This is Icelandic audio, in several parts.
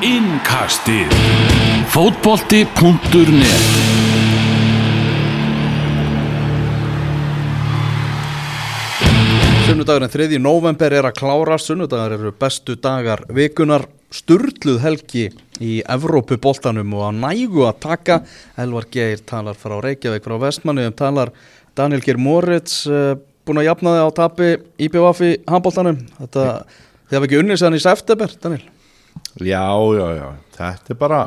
Innkastið Fótbolti.net Sunnudagurinn 3. november er að klára, sunnudagar eru bestu dagar vikunar, sturluð helgi í Evrópuboltanum og á nægu að taka. Elvar Geir talar frá Reykjavík, frá Vestmanni, um talar Daniel Geir Moritz, uh, búin að jafna þig á tapi IBVF í handboltanum. Þetta, hafa ekki unnið séðan í september, Daniel? Já, já, já, þetta er bara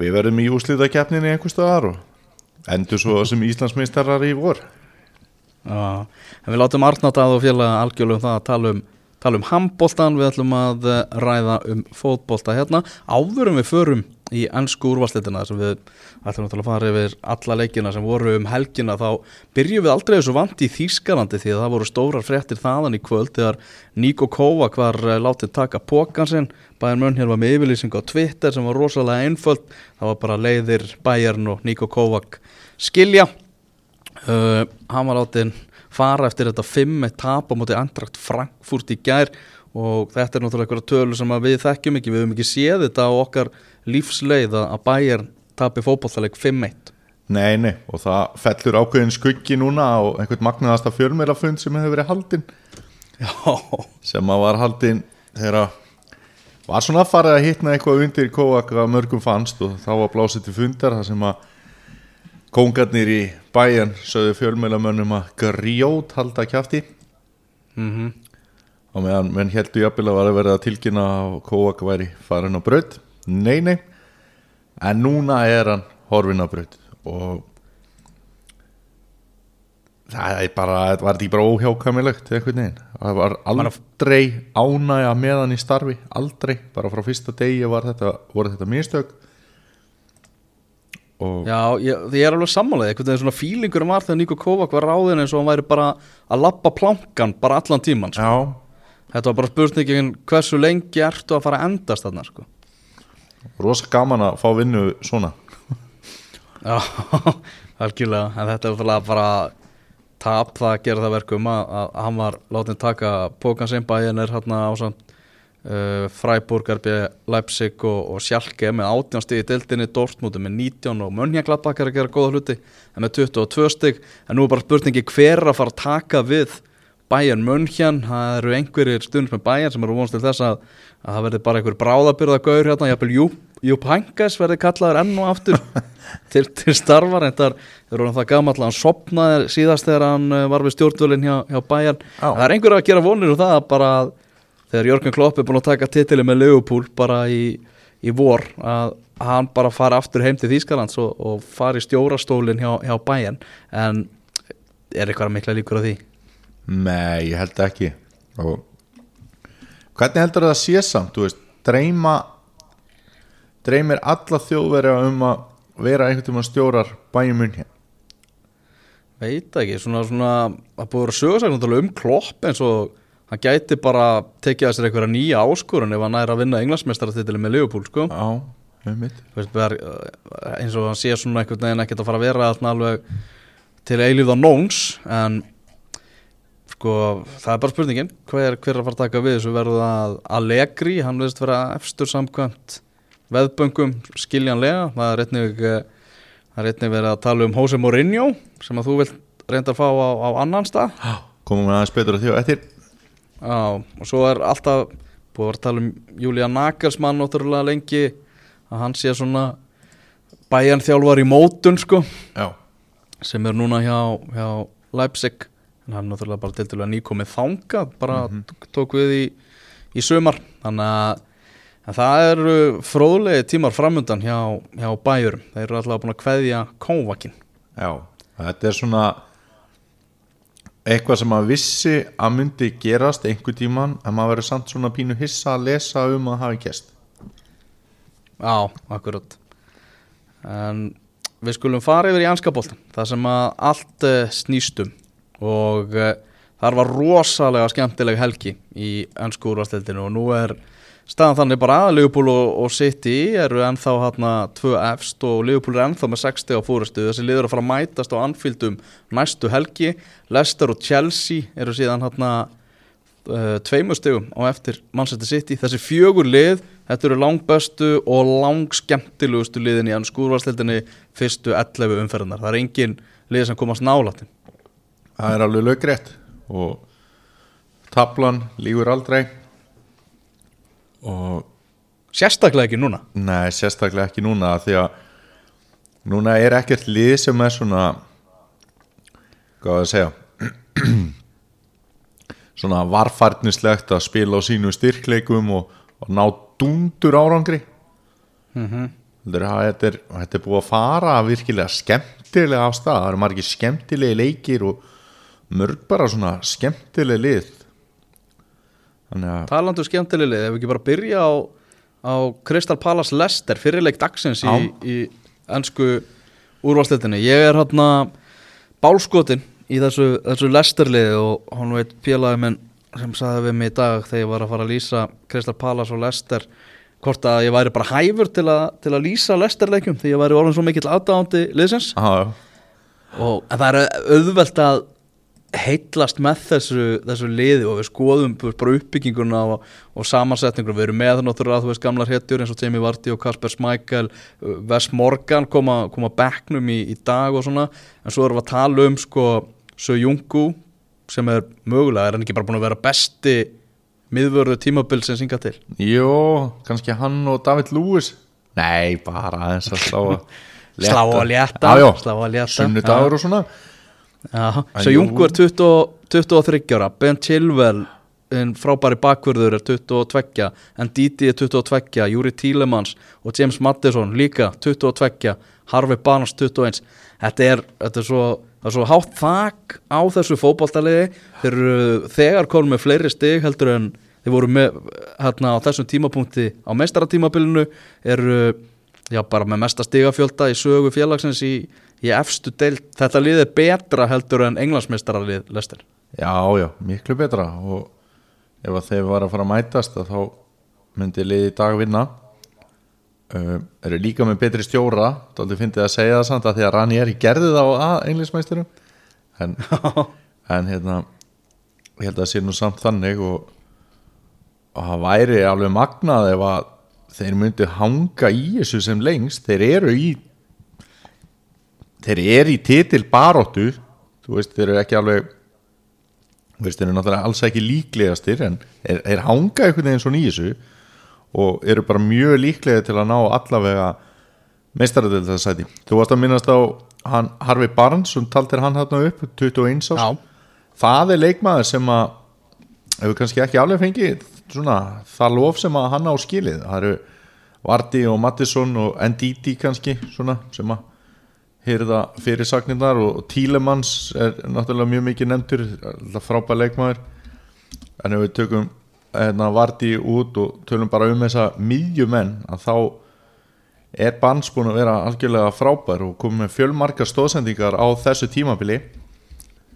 Við verðum í úslítakefninni einhver staðar og endur svo sem Íslandsmeistarar í vor. Já, en við látum Arnátt að og félaga algjörlega um það að tala um, tala um handbóltan, við ætlum að eh, ræða um fótbólta hérna. Áðurum við förum í ennsku úrvarsleitina sem við ætlum að fara yfir alla leikina sem voru um helgina þá byrjum við aldrei þessu vant í Þýskalandi því að það voru stórar fréttir þaðan í kvöld þegar Níko Kóvak var eh, látið taka pókansinn, Bæjarn Mönn hér var með yfirlýsing á Twitter sem var rosalega einföld, það var bara leiðir Bæjarn og Níko Kóvak skilja. Uh, hann var látið fara eftir þetta 5 tap á móti Andrakt Frankfurt í gær. Og þetta er náttúrulega eitthvað tölu sem við þekkjum ekki, við höfum ekki séð þetta á okkar lífsleið að Bayern tapi fókbóttaleg 5-1 Nei, nei, og það fellur ákveðin skuggi núna á einhvern magnaðasta fjölmeirafund sem hefur verið haldinn. Sem að var haldinn þegar var svona að fara að hitna eitthvað undir Kóak að mörgum fannst og þá var blásið til fundar þar sem að kongarnir í bæjan sögðu fjölmeiramönnum að grjót halda kjafti. Mhm. Og meðan menn heldur jafnvel að verða að tilkynna að Kóak væri farin á braut. Nei nei. En núna er hann horfin á braut og það er bara það var ekki bara óhjákamilegt einhvern veginn? Það var aldrei ánægja með hann í starfi aldrei, bara frá fyrsta degi var þetta, voru þetta mistök Já, ég, ég er alveg sammálaðið, einhvern veginn svona fílingurum var þegar Níko Kovac var ráðin eins og hann væri bara að lappa plankan bara allan tíman sko. Þetta var bara spurningin hversu lengi ertu að fara að endast þarna sko. rosa gaman að fá vinnu svona Já, algjörlega, en þetta er náttúrulega bara tap það að gera það verkum að, að að hann var látin taka pókan sem bæin er hérna á samt uh, Freiburg, RB, Leipzig og, og Schalke með 18 stig í deildinni Dortmundur með 19 og Mönjagladbakar að gera góða hluti með 22 stig. En nú er bara spurningi hver er að fara að taka við Bayern Mönjan, það eru einhverjir stundins með Bayern sem eru vonast til þess að, að það verði bara einhver bráðabyrða gaur hérna, jafnvel Jú, Júp Hangas verði kallaður enn og aftur til, til starfar, en það er orðin það gamall að hann sopnaði síðast þegar hann eh, var við stjórnvölinn hjá, hjá Bayern. Já. það er einhver að gera vonir um það að bara þegar Jörgen Klopp er búin að taka titili með Leopold bara í, í vor að hann bara fara aftur heim til Þýskalands og, og fara í stjórastólinn hjá, hjá Bayern. En er eitthvað mikla líkur á því? Nei, ég held ekki. Og hvernig heldur það að sé samt, þú veist, dreyma dreymir alla þjóðverja um að vera einhvern tímann stjórar bæjum munn hér Veit ekki, svona, svona að búið að sögursæknum um klopp eins og hann gæti bara tekið að sér einhverja nýja áskorun ef hann næri að vinna englandsmeistaratitilin með Liverpool sko. Já, Þú veist, ber, eins og hann sé svona einhvern veginn ekkert að fara að vera alveg til eilíða nóns en sko það er bara spurningin. Hver, hver er að fara að taka við þessu? Verður það Allegri, hann veist vera efstur samkvæmt veðböngum skiljanlega, það er einnig eh, það er einnig verið að tala um Jose Mourinho sem að þú vilt reynda að fá á, á annan stað. Komum við aðeins betur að því og eftir Já, og svo er alltaf búið að vera að tala um Julian Nagelsmann náttúrulega lengi að hann sé svona bæjan þjálfar í mótun sko Já, sem er núna hjá, hjá Leipzig. En hann náttúrulega bara til dælu nýkomið þangað bara tók við í, í sumar. Þannig að það eru fróðlegi tímar framundan hjá, hjá bæjurum þeir eru alltaf búin að kveðja kóvakin já, þetta er svona eitthvað sem maður vissi að myndi gerast einhver tíman en maður verður samt svona pínu hissa að lesa um að hafi gæst Já, akkurat. En við skulum fara yfir í anskapoltan Það sem að allt uh, snýstum Og uh, þar var rosalega skemmtileg helgi Í ennsku úrvastildinu Og nú er staðan þannig bara að Liverpool og, og City eru ennþá hérna tvö efst og Liverpool er ennþá með 60 á fórustu þessi liður að fara að mætast á Anfieldum næstu helgi. Leicester og Chelsea eru síðan hérna uh, tveimur stegum á eftir Manchester City. Þessi fjögur lið þetta eru langbestu og langskemmtilegustu liðin í ennsku úrvalstildinni fyrstu 11 umferðinar, það er engin lið sem komast nálatin Það er alveg löggrétt og tablan lífur aldrei og sérstaklega ekki núna? Nei, sérstaklega ekki núna því að núna er ekkert lið sem er svona hvað á að segja svona varfærnislegt að spila á sínu styrkleikum og, og ná dundur árangri. Mm -hmm. Þetta er, þetta er búið að fara virkilega skemmtilega af stað. Það eru margir skemmtilegi leikir og mörg bara svona skemmtilegi lið þannig að talandu skemmtileg lið, ef við ekki bara byrja á, á Crystal Palace Leicester fyrirleik dagsins í, í ennsku úrvalstildinni ég er hérna bálskotin í þessu, þessu Leicester liði og hann veit félagi minn sem sagði við mig í dag þegar ég var að fara að lýsa Crystal Palace og Leicester hvort að ég væri bara hæfur til, a, til að lýsa Leicester leikjum því ég væri orðin svo mikill aðdáðandi liðsins. Og það er auðvelt að heitlast með þessu, þessu liði og við skoðum bara uppbygginguna og, og samansetningur við erum með náttúrulega þú veist gamlar hetjur eins og Jamie Vardy og Kasper uh, Wes Morgan koma, koma bekknum í, í dag og svona. En svo erum við að tala um sko Sö Jungu sem er mögulega er hann ekki bara búin að vera besti miðvörðu tímabil sem synga til? Jó, kannski hann og David Lewis. Nei, bara aðeins að slá að slá að létta. létta sunnudagur og svona svo. Jungu er 20, 23 ára Ben Chilwell en frábæri bakvörður er 22 en Didi er 22, Júri Tílemans og James Madison líka 22, Harvey Barnes 21 þetta er, þetta er svo það er svo hátt þak á þessu fótboltaliði. Þeir eru þegar komið með fleiri stig heldur en þeir voru með hérna á þessum tímapunkti á meistaratímabilinu eru já bara með mesta stigafjölda í sögu félagsins í, í efstu deild. Þetta lið er betra heldur en englandsmeistaralið Lester. Já, já, miklu betra. Og ef að þeir var að fara að mætast að þá myndi liði í dag vinna. Uh, eru líka með betri stjóra. Þá fyndið að segja það samt að því að Ranieri gerði það á englismæsturum en, en hérna ég held að það sé nú samt þannig og, og það væri alveg magnað ef að þeir myndi hanga í þessu sem lengst. Þeir eru í þeir eru í titil baróttu þú veist, þeir eru ekki alveg þú veist, þeir eru náttúrulega alls ekki líklegastir en þeir, þeir hanga einhvern veginn svona í þessu og eru bara mjög líklega til að ná allavega meistaradöldasæti þú varst að minnast á hann, Harvey Barnes sem taltir hann hann upp 21 árs. Já, það er leikmaður sem að hefur kannski ekki alveg fengið svona, það lof sem að hann á skilið. Það eru Vardy og Mattisson og Ndidi kannski svona, sem að hýrða fyrir sagnirnar og Tílemans er náttúrulega mjög mikið nefndur alltaf frábær leikmaður. En ef við tökum hérna, Vardy út og tölum bara um þessa miðjumenn að þá er Barnes búin að vera algjörlega frábær og komið með fjölmarkar stóðsendingar á þessu tímabili.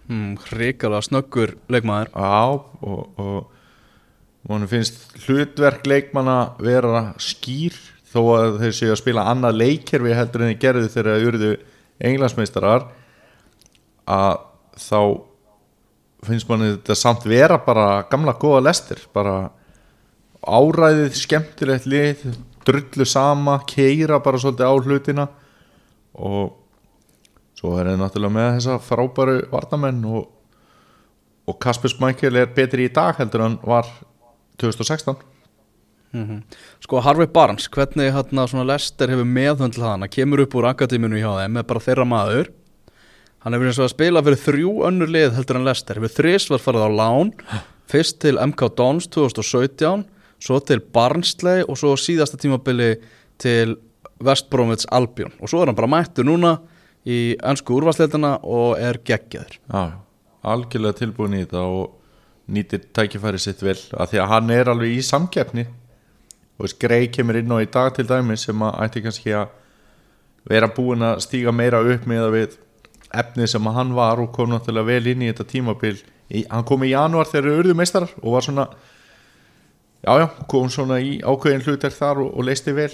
Mm, hrikalega snöggur leikmaður. Já, og, og mann finnst hlutverk leikmanna vera skýr þó að þeir séu að spila annað leikkerfi heldur en þeir gerðu þegar þeir urðu englandsmeistarar að þá finnst manni þetta samt vera bara gamla góða lestir bara áræðið skemmtilegt lið drullu sama, keira bara svolítið á hlutina og svo er þeir náttúrulega með þessa frábæru varnamenn og og Kasper Schmeichel er betri í dag heldur en var 2016 mm Sko Harvey Barnes, hvernig hérna svona Lester hefur meðhundla hann, hann kemur upp úr akademinu hjá þeim, er bara þeirra maður. Hann hefur eins og að spila fyrir þrjú önnur lið heldur en Lester, hefur þrís var farið á lán, fyrst til MK Dons 2017, svo til Barnsley og svo síðasta tímabili til West Bromwich Albion. Og svo er hann bara mættur núna í ennsku úrvarsleildina og er geggjaður. Já, já, algjörlega tilbúin í þetta og nýtir tækifæri sitt vel af því að hann er alveg í samkeppni og Grey kemur inn á í dag til dæmi sem að ætti kannski að vera búin að stíga meira upp með að við efnið sem að hann var og kom náttúrulega vel inn í þetta tímabil. Í, hann kom í janúar þegar þeir urðu meistarar og var svona já já, kom svona í ákveðin hlutar þar og, og leisti vel.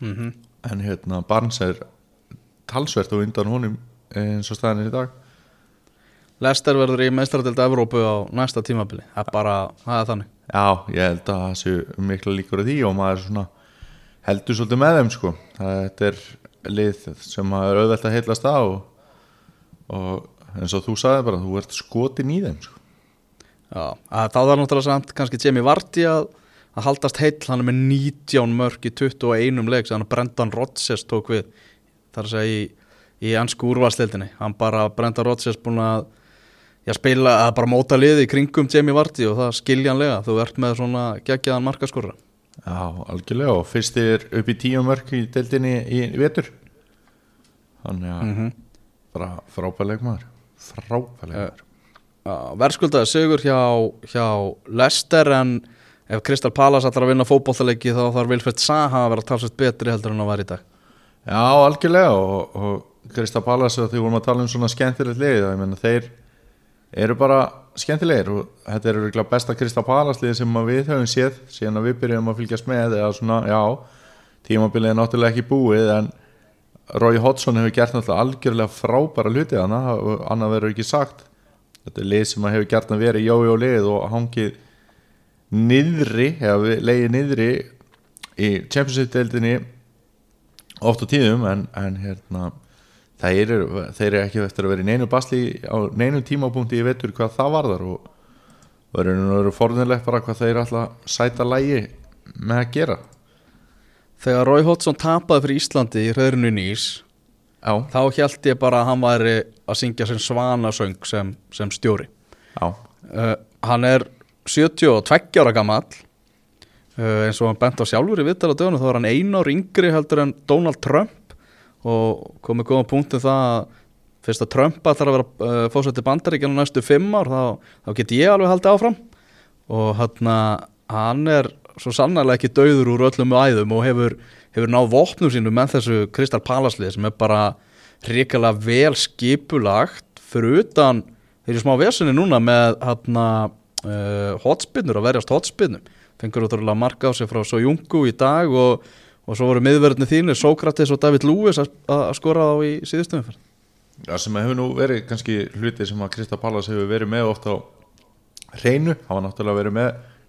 Mm en hérna Barnes er talsvert og undan honum eins og staðan er í dag. Lester verður í meistradelt Evrópu á næsta tímabili. Það er bara, það er þannig Já, ég held að það séu mikla líkur af því og maður svona heldur svolítið með þeim sko. Þetta er lið sem maður auðvelt að heilast á og, og eins og þú sagði bara þú ert skotin í þeim sko. Já, að þá var náttúrulega samt kannski Jamie Vardy að, að haldast heill. Hann er með 19 mörg í 21 leik þannig að Brendan Rodgers tók við þar að segja í, í ansku úrvalstildinni hann bara, Brendan Rodgers búin að já, spila, að bara móta liði í kringum Jamie Vardy og það skiljanlega þú ert með svona geggjaðan markaskorra Já, algjörlega og fyrst er upp í tíu mörg í deildinni í, í vetur. Þannig að mm bara frábæðleg maður frábæðleg maður. verðskuldaði sigur hjá, hjá Lester en ef Kristal Palace ætlar að vinna fótbollaleiki þá þarf Vilfred Saha að vera talsvægt betri heldur en að var í dag. Já, algjörlega og, og Krista Pallas og því vorum að tala um svona skemmtilegt lið ég menna þeir eru bara skemmtilegir og þetta er örugglega besta Krista Pallas lið sem að við höfum séð síðan að við byrjum að fylgjast með eða svona, já, tímabilið er náttúrulega ekki búið en Rói Hodgson hefur gert náttúrulega algjörlega frábæra hluti hana, annað verður ekki sagt. Þetta er lið sem að hefur gert að vera í og lið og hangið niðri, hefur leiðið niðri í Championship-deildinni oft á tíðum en, en hérna þeir eru, þeir eru ekki eftir að vera í neinu basli á neinu tímapunkti í vetur hvað það varðar og verður forðunilegt bara hvað þeir alltaf sæta lægi með að gera. Þegar Rói Hodgson tapaði fyrir Íslandi í hreðrinu nýs Já, þá held ég bara að hann væri að syngja sem svanasöng sem, sem stjóri. Uh, hann er 72 ára gamall. Uh, eins og hann bent á sjálfur í vittar á dögunum þá er hann einu ár yngri heldur en Donald Trump og komið góða punktum það að fyrst að Trump ætlar að vera uh, fórsætti bandaríkjana næstu fimm ár þá, þá get ég alveg haldið áfram. Og hann, hann er svo sannarlega ekki dauður úr öllum æðum og hefur, hefur náð vopnum sínu með þessu Kristal Palaslið sem er bara ríkilega vel skipulagt fyrir utan þeir eru smá vesinni núna með hann uh, hotspinnur að verjast hotspinnum fengur útrúlega marka á sig frá Sojungu í dag og, og svo voru miðverðinu þínir Sókrates og David Lewis að, skora þá í síðustum já sem hefur nú verið kannski hluti sem að Krista Pallas hefur verið með oft á hreinu, hann var náttúrulega verið með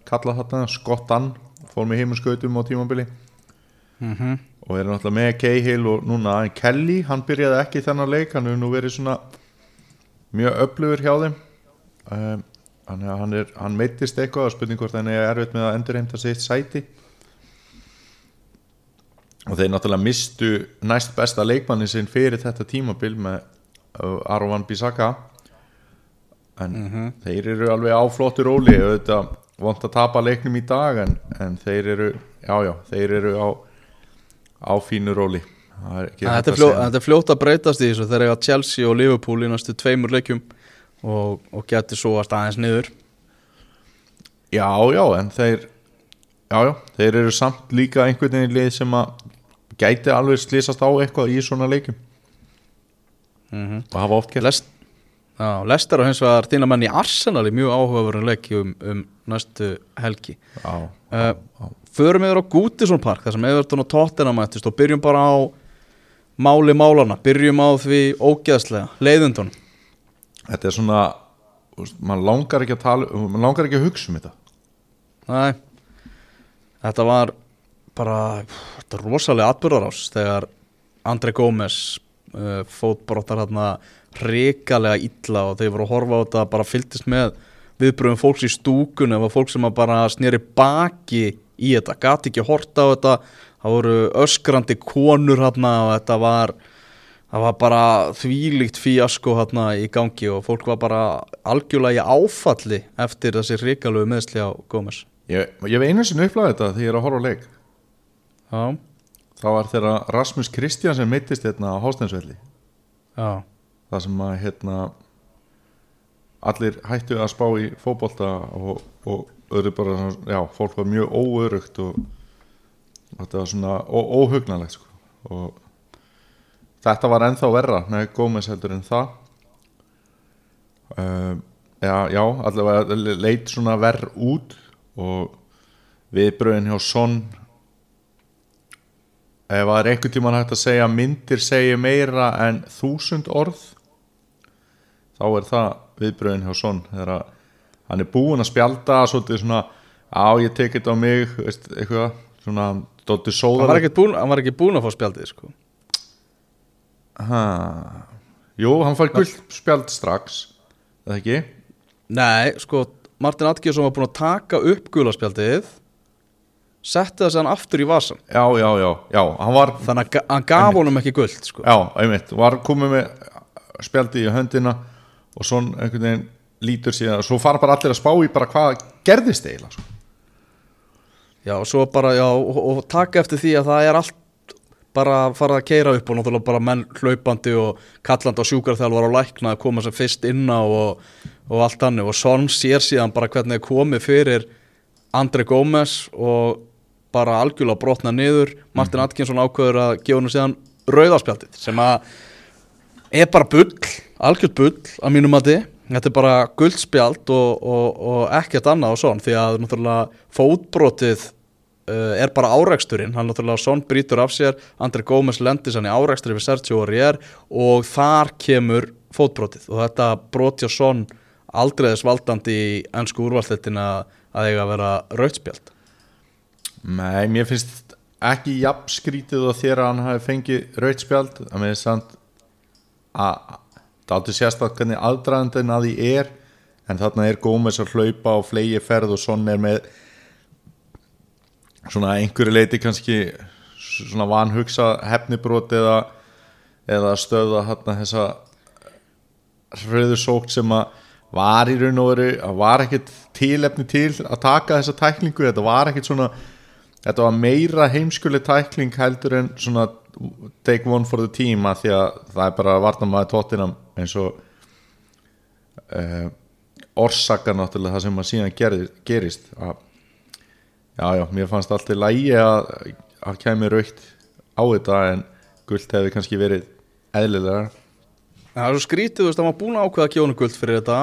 kalla þarna, Skottan fór með heiminskautum á tímabili. Mm -hmm. og er náttúrulega með Cahill og núna en Kelly, hann byrjaði ekki þennan leik hann hefur nú verið svona mjög öflugur hjá þeim. Um, hann, hann, er, hann meittist eitthvað og spurning hvort hann er erfitt með að endurheimta sitt sæti og þeir náttúrulega mistu næst besta leikmanni sinn fyrir þetta tímabil með uh, Arvan Bisaka en Mhm. þeir eru alveg á flottu róli auðvitað vant að tapa leiknum í dag en, en þeir eru já já, þeir eru á á fínu róli er þetta, er að fljó, segja. þetta er fljótt að breytast í þessu þegar eiga Chelsea og Liverpool í næstu tveimur leikjum og, og geti svo að staðins niður Já, já, en þeir já, já, þeir eru samt líka einhvern veginn í lið sem að gæti alveg slýsast á eitthvað í svona leikum mm -hmm. og hafa oft já, Lester og hins vegar þína menn í Arsenal í mjög áhugaverðin leiki um, um næstu helgi. Já, uh, Förum yfir á Gútisson Park þar sem Everton og Tottenham mættist og byrjum bara á máli málana, byrjum á því ógeðslega, leiðundun þetta er svona mann langar ekki að tala mann langar ekki að hugsa um þetta. Nei, þetta var bara þetta rosalega atbyrðarás þegar André Gómez uh, fótbrottar hérna ríkalega illa og þeir voru að horfa á þetta bara fylgdist með viðbröðum fólks í stúkun eða fólk sem bara sneri baki í þetta, gati ekki að horta á þetta. Það voru öskrandi konur hérna og þetta var það var bara þvílíkt fíasko hérna í gangi og fólk var bara algjörlega í áfalli eftir þessi ríkalegu meðsli á Gómez. Ég, ég hef einu sinni upplæði þetta því ég er að horfa á leik Já, það var þegar Rasmus Kristjansen meittist hérna á Hásteinsvelli. Já, það sem að hérna allir hættu að spá í fótbolta og, og öðru bara já, fólk var mjög óörugt og, og þetta var svona ó, óhugnalegt sko. og þetta var ennþá verra með Gómez heldur en það. Um, já, já, allavega leit svona verð út og viðbröðin hjá Son ef það er einhvern tímann hægt að segja myndir segja meira en þúsund orð þá er það viðbröðin hjá Son þegar hann er búinn að spjalda svolítið svona Já, ég tek þetta á mig, veist, eitthvað Svona, hann Sóðar búin, hann var ekki búin að fá spjaldið sko. ha. Jú, hann fær guld spjald strax eða ekki? nei, sko Martin Atkinson var búin að taka upp gulaspjaldið setti það sér aftur í vasan Já, já, já, já, hann var þannig að hann gaf honum ekki guld sko. Já, einmitt, var komið með spjaldi í höndina og svo einhvern veginn lítur síðan svo fara bara allir að spá í bara hvað gerðist eiginlega sko. Já, og svo bara, já, og, og taka eftir því að það er allt bara að fara að keira upp og náttúrulega bara menn hlaupandi og kallandi á sjúkarþjálfar og lækna að koma sem fyrst inn á og, og allt hannig og Son sér síðan bara hvernig er komið fyrir Andri Gómez og bara algjörlega brotna niður. Martin Atkinson ákveður að gefa hennu síðan rauðarspjaldið sem að er bara bull, algjört bull að mínum mati, þetta er bara guldspjald og, og, og ekkert annað og svona því að náttúrulega fótbrotið uh, er bara áreiksturinn hann náttúrulega svona brýtur af sér Andri Gómez lendir sann í áreikstur yfir Sergio Aurier og þar kemur fótbrotið. Og þetta broti og svona aldrei þess valdandi í ennsku úrvalsleitin að eiga að vera rautspjald Nei, mér finnst ekki jafn skrítið og þér að hann hafi fengið raut spjald. Að mér er samt að það áttu sérstaklega hvernig aðdraðandinn að því er. En þarna er Gómez að hlaupa á flegi ferð og svona er með svona einhverju leiti kannski svona vanhugsa hefnibrót eða, eða stöða hérna þessa hröðusókt sem að var í raun og veru að var ekkit tilefni til að taka þessa tæklingu. Þetta var ekkit svona þetta var meira heimskuleg tækling heldur en svona take one for the team að því að það er bara varnamaði tóttinam eins og uh, orsaka náttúrulega það sem að síðan gerist, gerist. Að já já, mér fannst alltaf lægi að að kemur raukt á þetta en guld hefði kannski verið eðlilega Það er svo skrítið, þú veist, hann var búin að ákveða að guld fyrir þetta,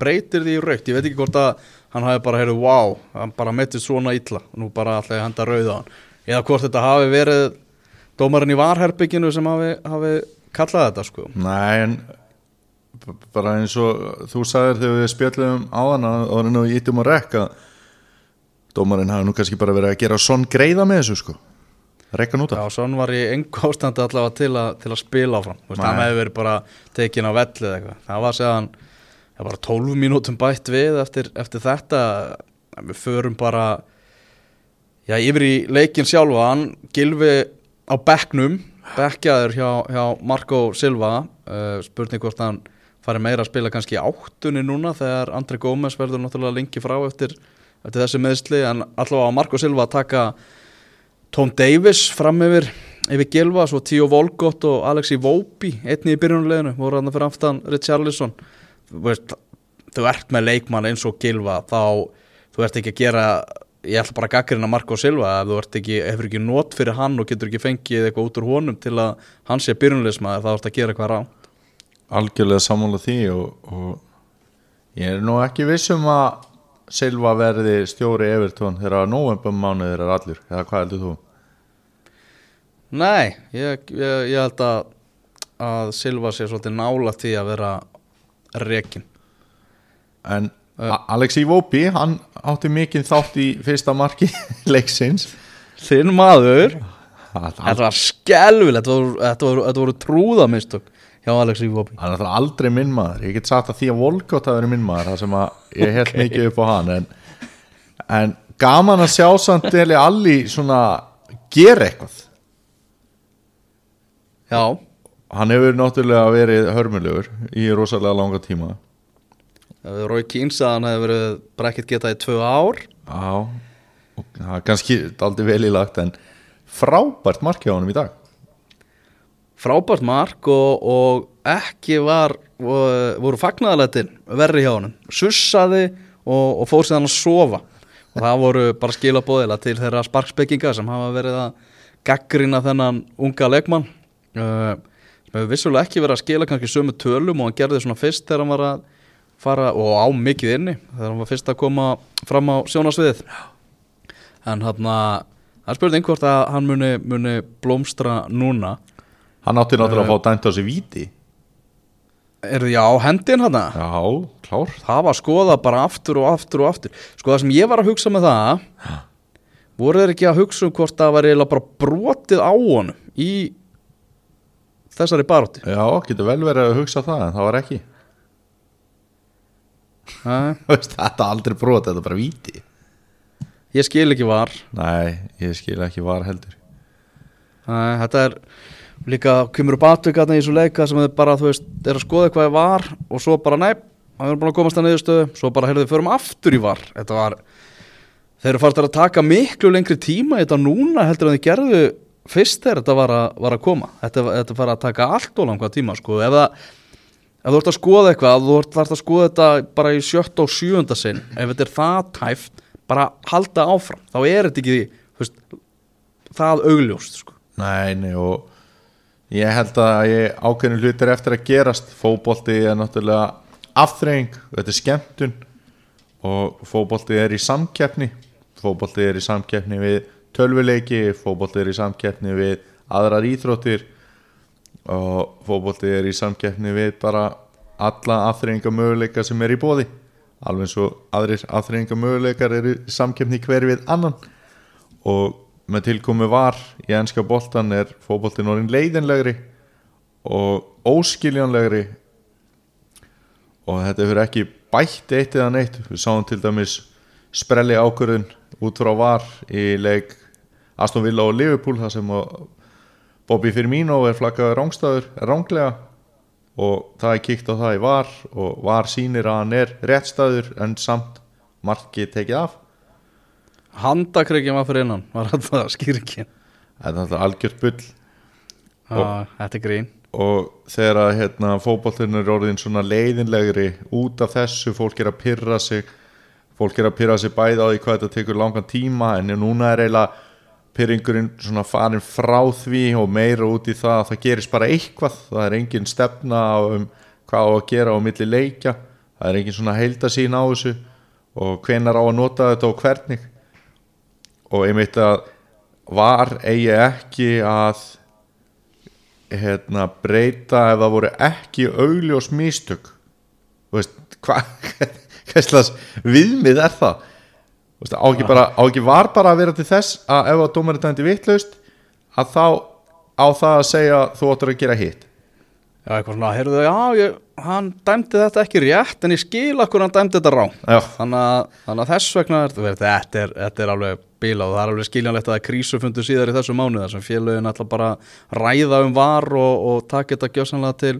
breytir því í raukt, ég veit ekki hvort að hann hafi bara heyrðu, wow, hann bara mettið svona illa, nú bara alltaf að henda rauða á hann, eða hvort þetta hafi verið dómarinn í varherbygginu sem hafi, hafi kallað þetta, sko. Nei, en bara eins og þú sagðir þegar við spjöllum á hana og nú ítum að rekka dómarinn hafi nú kannski bara verið að gera sonn greiða með þessu sko. Rekka núta Já, svon var í engu ástandi allavega til, a, til að spila áfram, hann hefði verið bara tekin á velli eða eitthvað, það var séðan, það var bara 12 mínútum bætt við eftir, eftir þetta, við förum bara, já, yfir í leikin sjálfa, hann gilfi á bekknum, bekkjaður hjá, hjá Marco Silva, uh, spurning hvort hann fari meira að spila kannski áttunni núna þegar Andri Gómez verður náttúrulega lengi frá eftir, eftir þessi meðsli, en allavega á Marco Silva að taka Tom Davis fram yfir yfir Gilva, svo Tío Volgott og Alexi Vópi, einni í byrjunleginu voru hann fyrir aftan Richarlison veist, þú ert með leikmann eins og Gilva, þá þú ert ekki að gera, ég ætla bara að gaggrina Marco Silva, ef þú ert ekki, hefur ekki nót fyrir hann og getur ekki fengið eitthvað út úr honum til að hann sé byrjunlegismæður, þá ert að gera eitthvað rá algjörlega sammála því og, og ég er nú ekki viss um að Silva verði stjóri Evertón þegar að novembum mánuðir er allir eða hvað heldur þú? Nei, ég, ég, ég held að að Silva sé svolítið nála því að vera rekin. En uh. Alexi Vópi, hann átti mikið þátt í fyrsta marki leiksins. Þinn maður. Þetta var skelvilegt, þetta voru, voru, trúðamistök hjá Alex Ívopi hann er aldrei minn maður. Ég get sagt að því að Volkot hafi verið minn maður það sem að ég held Ok. mikið upp á hann en, en gaman að sjá samt Deli Alli svona gera eitthvað. Já, hann hefur náttúrulega verið hörmulegur í rosalega langa tíma. Rói Kíns að hann hefði verið bara ekkert getað í tvö ár. Já og það er kannski aldrei vel í lagt en frábært markið á honum í dag. Frábært mark og, og ekki var voru, fagnaðalættin verri hjá honum. Sussaði og, og fór síðan að sofa. Og það voru bara skila bóðila til þeirra sparkspekkinga sem hafa verið að gaggrina þennan unga leikmann. Uh, sem hefur vissulega ekki verið að skila kannski sömu tölum og hann gerði svona fyrst þegar hann var að fara og á mikið inni þegar hann var fyrst að koma fram á sjónasviðið en hann það er spurning hvort að hann muni, muni blómstra núna. Hann átti náttúrulega að fá dæmt á sig víti. Eru já, hendin hana Já, klár. Það var skoðað bara aftur og aftur og aftur. Sko það sem ég var að hugsa með það voru þeir ekki að hugsa um hvort það var eiginlega bara brotið á honum í þessari barótti Já, getur vel verið að hugsa það en það var ekki. Þetta er aldrei brot, þetta er bara víti. Ég skil ekki var. Nei, ég skil ekki var heldur. Nei, þetta er líka kemur upp atvikaðna í þessu leika sem þið bara, þú veist, er að skoða hvað það var og svo bara, nei, það er búin að komast að niðurstöðu svo bara, heyrðu, við förum aftur í var. Þetta var, þeir eru farið að taka miklu lengri tíma þetta núna heldur en þið gerðu fyrst þegar þetta var að, var að koma, þetta, þetta farið að taka allt og langa tíma, sko, ef það ef þú ert að skoða eitthvað, þú ert að skoða þetta bara í sjött og sjöunda sinn ef þetta er það tæft, bara halda áfram, þá er þetta ekki veist, það augljóst, sko. Nei, nei, og ég held að ég ákveðinu hlutir eftir að gerast. Fótbolti er náttúrulega afþreying, þetta er skemmtun. Og fótbolti er í samkeppni. Fótbolti er í samkeppni við tölvuleiki, fótbolti er í samkeppni við aðrar íþróttir og fótbolti er í samkeppni við bara alla afþreyinga möguleika sem er í bóði alveg eins og aðrir afþreyinga möguleikar eru í samkeppni hver við annan. Og með tilkomi var í ennska boltan er fótboltin orðin leiðinlegri og óskiljanlegri. Og þetta hefur ekki bætt eitt eða neitt. Við sáum til dæmis sprelli ákvörðun út frá var í leik Aston Villa og Liverpool þar sem Bobby Firmino er flaggaður rángstæður ránglega og það er kíkt á það í var og var sýnir að hann er réttstæður en samt markið tekið af. Handakreikjum var fyrir innan, var þetta skýringin þetta er alltaf algjört bull. Já, þetta er grín. og þegar að hérna, fótbollin er orðin svona leiðinlegri út af þessu, fólk er að pyrra sig. Fólk er að pyrra sig bæði á því hvað þetta tekur langan tíma en núna er eiginlega pyrringurinn svona farin frá því og meira út í það að það gerist bara eitthvað. Það er engin stefna um hvað á að gera á milli leikja. Það er engin svona heildasín á þessu og hvenar á að nota þetta og hvernig. Og einmitt að var eigi ekki að hérna, breyta ef það voru ekki augljós hvað hvað slags viðmið er það Þú veist, á ekki, bara, á ekki var bara að vera til þess að ef að dómarinn dæmdi vitlaust að þá á það að segja þú áttur að gera hitt Já, eitthvað svona, heyrðu já, ég, hann dæmdi þetta ekki rétt en ég skil okkur hann dæmdi þetta rá Já. þannig að, þannig að þess vegna er, veit, þetta, er, þetta er alveg bílað og það er alveg skiljanlegt að það er krísufundu síðar í þessu mánuða sem félögin alltaf bara ræða um var og, og taka þetta gjössanlega til,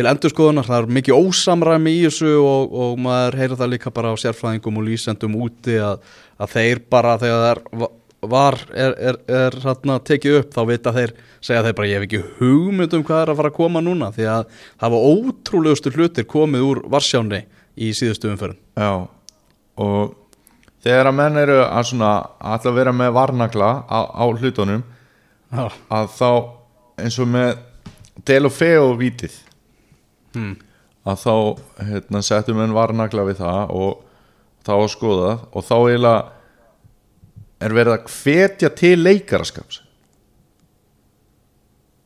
til endurskoðunar það er mikið ósamræmi í þessu og, og maður heyrir það líka bara á sérfræðingum og lýsendum úti að, að þeir bara þegar það er var er, er, er hérna, tekið upp þá vita þeir, segja þeir bara ég hef ekki hugmynd um hvað er að fara að koma núna því að það var ótrúlegustu hlutir komið úr Varsjáni í síðustu umförun Já, og þegar að menn eru að svona alltaf vera með varnagla á, á hlutunum Já, að þá eins og með Delofeo vítið hmm. að þá hérna, settum menn varnagla við það og þá að skoða og þá eiginlega er verið að hvetja til leikaraskaps.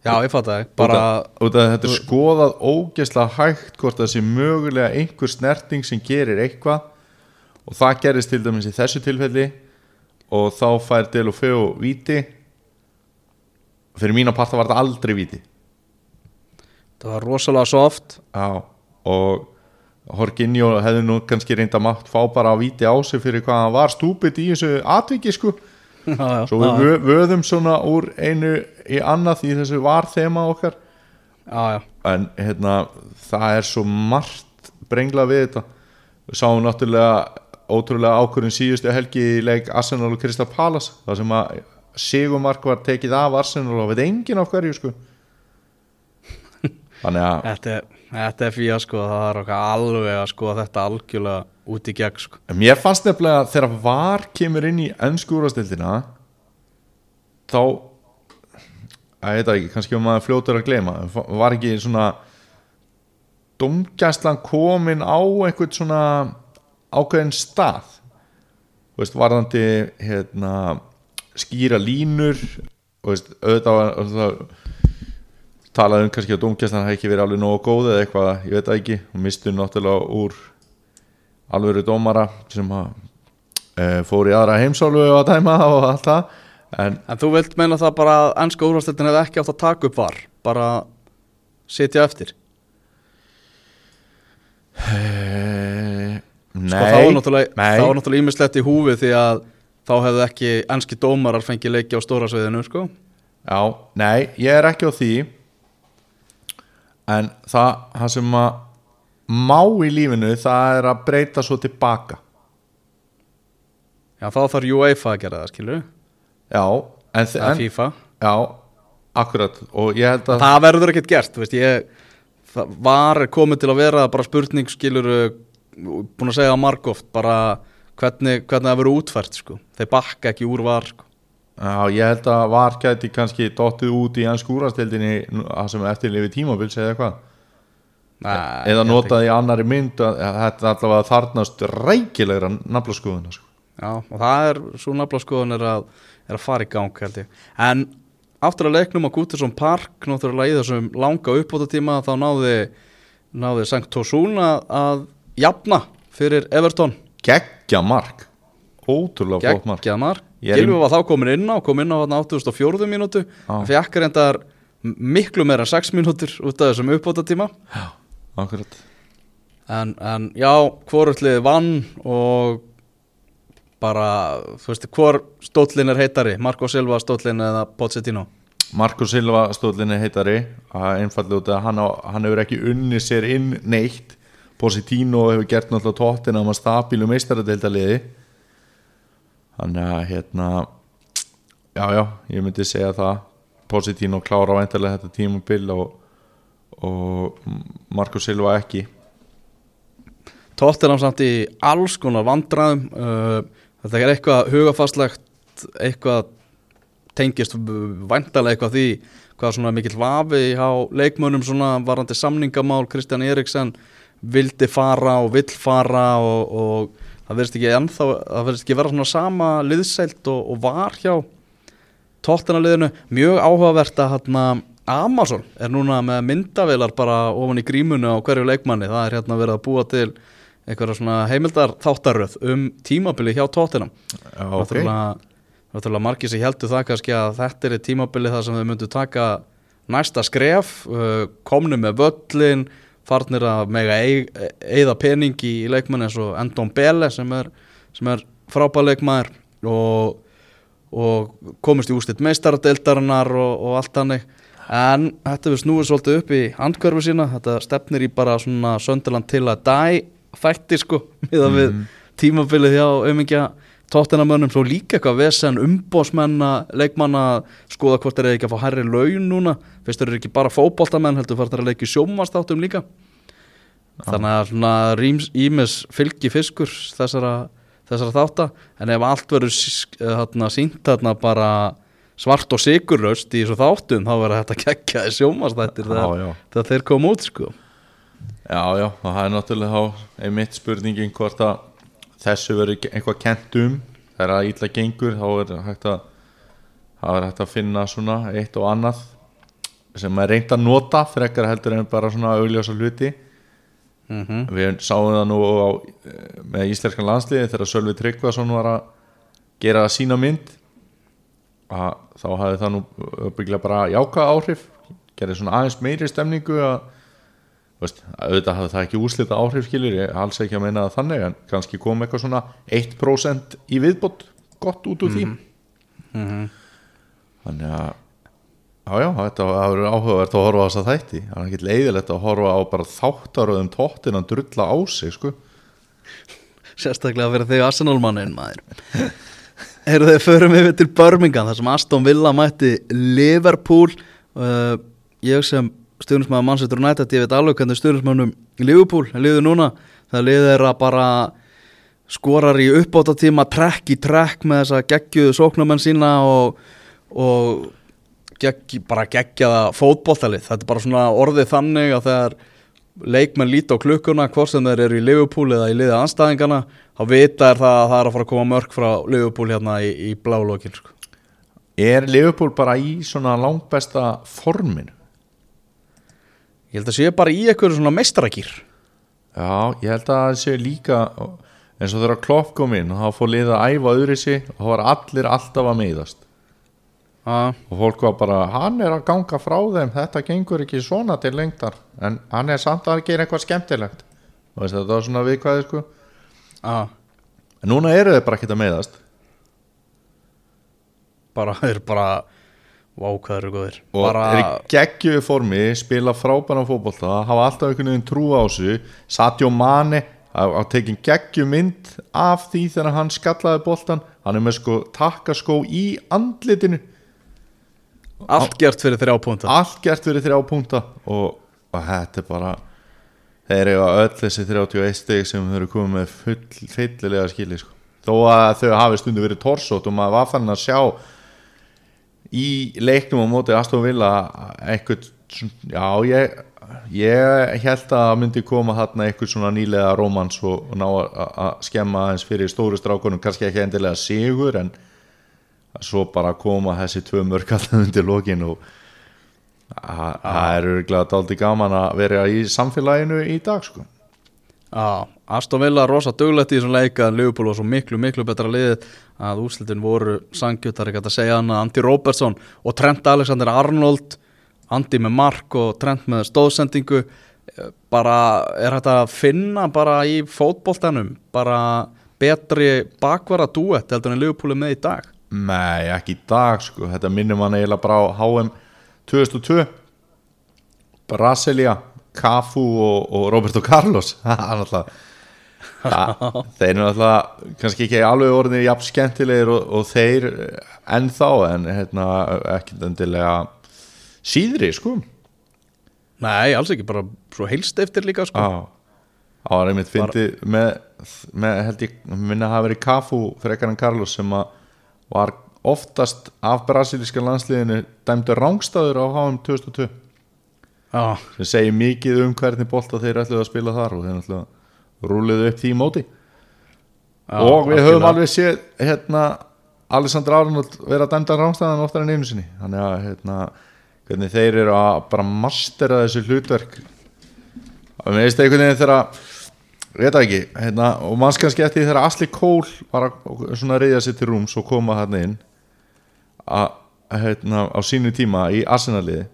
Já ég fatt það bara, út af þetta er skoðað ógeðslega hægt hvort það sé mögulega einhver snerting sem gerir eitthvað og það gerist til dæmis í þessu tilfelli og þá fær Delofeo víti. Fyrir mína parta var þetta aldrei víti það var rosalega soft. Já, og Horkinjó hefði nú kannski reynda mátt fá bara að víti á sig fyrir hvað hann var stúpid í þessu atviki sko. Já, svo við vö- vöðum svona úr einu í annað í þessu var þema okkar en hérna það er svo margt brengla við þetta. Við sáum náttúrulega ótrúlega ákvörðin síðustu helgi í leik Arsenal og Krista Palace það sem að Sigumark var tekið af Arsenal og veit enginn af hverju sko Þetta, er, þetta er fyrir sko það er okkar alveg að sko þetta algjörlega út í gegn sko. Mér fannst nefnilega að þegar VAR kemur inn í ennsku úrvastildina þá að það ekki, kannski um maður fljótur að gleyma. Var ekki svona domgæslan komin á einhvern svona ákveðin stað? Veist, varðandi hérna, skýra línur veist, auðvitað var talaði um kannski að dómkjastan hafi ekki verið alveg nógu góð eða eitthvað, ég veit það ekki. Og mistu náttúrulega úr alvöru dómara sem að e, fór í aðra heimsálfu að dæma og allt það. En En þú vilt meina það bara að ennska úrvarsleitin hefði ekki átt að taka upp var bara sitja eftir? E, nei, Sko þá var náttúrulega, ímislegt í húfi því að þá hefðu ekki ennski dómarar fengið leiki á stóra sviðinu sko. Já, nei, ég er ekki á því en það, það sem að má í lífinu það er að breyta svo tilbaka Já þá þarf UEFA að gera það skilur Já, en, Það er FIFA Já, akkurat og ég held að Það verður ekkert gert, veist, ég það var komið til að vera bara spurning skilur búin að segja margóft bara hvernig, hvernig það verður útfært sko. þeir bakka ekki úr var sko. Já, ég held að var gæti kannski dottið út í enn skúrastildinni að sem eftirlifi tímabils eða eitthvað. Nei, eða ég held notað í annari mynd að, að þetta allavega þarnast rækilegra naflaskoðuna sko. Já, og það er, svo nafla skoðun er að, er að fara í gang held ég. En aftur að leiknum á Gútersson Park náttúrulega í þessum langa uppbóta tíma þá náði, náði Sankt Tosun að, að jafna fyrir Everton. Geggja mark. Ótrúlega flott mark. Geggjað mark Gilvi var þá komin inn á, kom inn á þarna 84 mínútu. Já. fekk reyndar miklu meira en 6 mínútur út af þessum uppbóta tíma Akkurat. En, en já, hvorullið vann og bara, þú veist, hvor stóllin er heitari? Marco Silva stóllin eða Pochettino? Marko Silva stóðlinni heitari. Að einfallega út að hann, á, hann hefur ekki unni sér inn neitt. Positino hefur gert náttúrulega tóttina um að stabílu meistaradeildaliði þannig að hérna já já, ég myndi segja það. Positino klára væntalega þetta tímabil og, og Marko Silva ekki. Tottenham samt í alls konar vandræðum. Uh, þetta er eitthvað hugafastlegt eitthvað tengist væntalega eitthvað því hvað svona mikill vafi á leikmönnum svona varandi samningamál Kristján Eriksen vildi fara og vill fara og, og það verðist ekki ennþá það verðist ekki vera svona sama liðsælt og, og var hjá Tottenham liðinu mjög áhugavert að hérna Amazon er núna með myndavilar bara ofan í grímunu á hverju leikmanni. Það er hérna verið að búa til einhverja svona heimildar þáttaröð um tímabili hjá já, ok, náttúrulega, náttúrulega margir sem heldur það kannski að þetta er tímabili þar sem þau myndu taka næsta skref uh, komnu með völlin farnir að mega eigða pening í, í leikmann eins og Endon Bele sem er, er frábæð leikmaður og, og komist í ústitt meistaradeildarinnar og, og allt hannig en þetta við snúið svolítið upp í andkörfu sína. Þetta stefnir í bara svona söndaland til að dæ þætti sko miða við tímabilið hjá auðmingja tóttinamönnum svo líka eitthvað vesen umbósmenna leikmanna skoða hvort þeir eru ekki að fá hærri laun núna. Fyrst þeir eru ekki bara fótboltamenn heldur fara þeir að leiki sjómastáttum líka. Þannig að svona rýms ímis fylgi fiskur þessara, þessara þátta. En ef allt verður s- eh, sínt þarna bara svart og sigurlaust í þessu þáttum þá verður þetta kekkjaði sjómastættir já, þegar, þegar þeir koma út sko. Já, já, það er náttúrulega þá einmitt spurningin hvort að þessu verður eitthvað kent um. Það ítla gengur þá er hægt að er hægt að finna svona eitt og annað sem er reynd að nota frekar heldur en bara svona augljósa hluti. Mm við sáum það nú á, eh, með íslenskan landsliði þegar Sölvi Tryggvason var að gera sína mynd. Að þá hafði það nú byggla bara jáka áhrif gerði svona aðeins meiri stemningu að auðvitað hafði það ekki úslita áhrif skilur, ég alls ekki að meina það þannig en kannski kom eitthvað svona 1% í viðbót gott út úr því. Þannig að já já, þetta var áhugavert að horfa á þess að þætti. Það er ekki leiðilegt að horfa á bara þáttaröðum tóttin að drulla á sig sko. Sérstaklega fyrir þig Arsenal-mannin maður. Heyrðu þið, förum við til Birmingham þar sem Aston Villa mætti Liverpool. Uh, ég sem stuðnismæður Manchester United ég veit alveg hvernig stuðnismæðunum Liverpool liður núna, það liður þeirra bara skorar í uppbóta tíma trekk í trekk með þessa geggjuðu sóknumenn sína og, og gegg, bara geggjaða fótboltalið, þetta er bara svona orðið þannig að þegar leikmenn líti á klukkuna hvort sem þeir eru í Liverpool eða í liðið anstæðingana þá vita er það að það er að fara að koma mörg frá Liverpool hérna í, í blálókin sko. Er Liverpool bara í svona langbesta forminu? Ég held að sé bara í eitthvað svona meistarakýr. Já, ég held að það sé líka eins og þegar klopp kom inn þá fór liða að æfa öðru sig og þá var allir alltaf að meiðast. Já, og fólk var bara, hann er að ganga frá þeim þetta gengur ekki svona til lengdar. En hann er samt að gera eitthvað skemmtilegt. Og veist, þetta var svona viðkvæði sko. En núna eru þeir bara ekkert að meiðast. Bara, þeir bara Vá, hvað eru góðir. Og bara, er í geggjöðu formi spila frábæna fótbolta hafa alltaf einhvern veginn trú á þessu. Satjó Mane á tekin geggju mynd af því þegar hann skallaði boltan hann er með sko takkaskó í andlitinu. Allt gert fyrir þrjá púnta allt gert fyrir þrjá púnta og, og þetta er bara þeir eru öll þessi 31 steg sem þau eru komið með full, fyllilega skili sko. þó að þau hafi stundu verið torsótt og maður var fann að sjá í leiknum á móti Aston Villa eitthvað, já ég ég held að myndi koma þarna eitthvað svona nýlega rómans og, og ná að- skemma aðeins fyrir stóru strákunum kannski ekki endilega sigur en svo bara koma þessi tvö mörg alltaf undir lokin og það er örgulega daldi gaman að vera í samfélaginu í dag sko Já, Aston Villa rosa duglegt í þessum leika en Liverpool var svo miklu, miklu betra liðið að úrslitin voru sangjutar ekki hægt að segja hana Andy Robertson og Trent Alexander-Arnold Andy með mark og Trent með stóðsendingu Eh, bara er hægt að finna bara í fótboltanum bara betri bakvara dúett heldur en Liverpool er með í dag? Nei, ekki í dag sko. Þetta minnum hann eiginlega bara á HM 2002 Brasilia, Cafu og, og Roberto Carlos. Þeir eru náttúrulega kannski ekki alveg orðinir jafn skemmtilegir og, og þeir ennþá en hérna, ekki endilega síðri sko. Nei, alls ekki, bara svo heilst eftir líka sko. Já, það var einmitt fyndið með, með held ég minna að hafa verið Cafu frekar en Carlos sem að var oftast af brasilíska landsliðinu dæmdur rángstæður á HM 2002 Já, sem segir mikið um hvernig bolta þeir ætluðu að spila þar og þeir ætluðu rúliðu upp því móti. Já, og við höfum alveg séð hérna, Alessandr Arnold vera dæmdan rángstæðan oftar en einu sinni. Þannig að hérna, hvernig þeir eru að bara mastera þessu hlutverk. Og mér veist einhvern veginn þegar ég veit ekki hérna, og manns kannski eftir þegar Asli Kól var að svona reyða sér til rúms og koma hann inn að hérna, á sínu tíma í Arsenaliði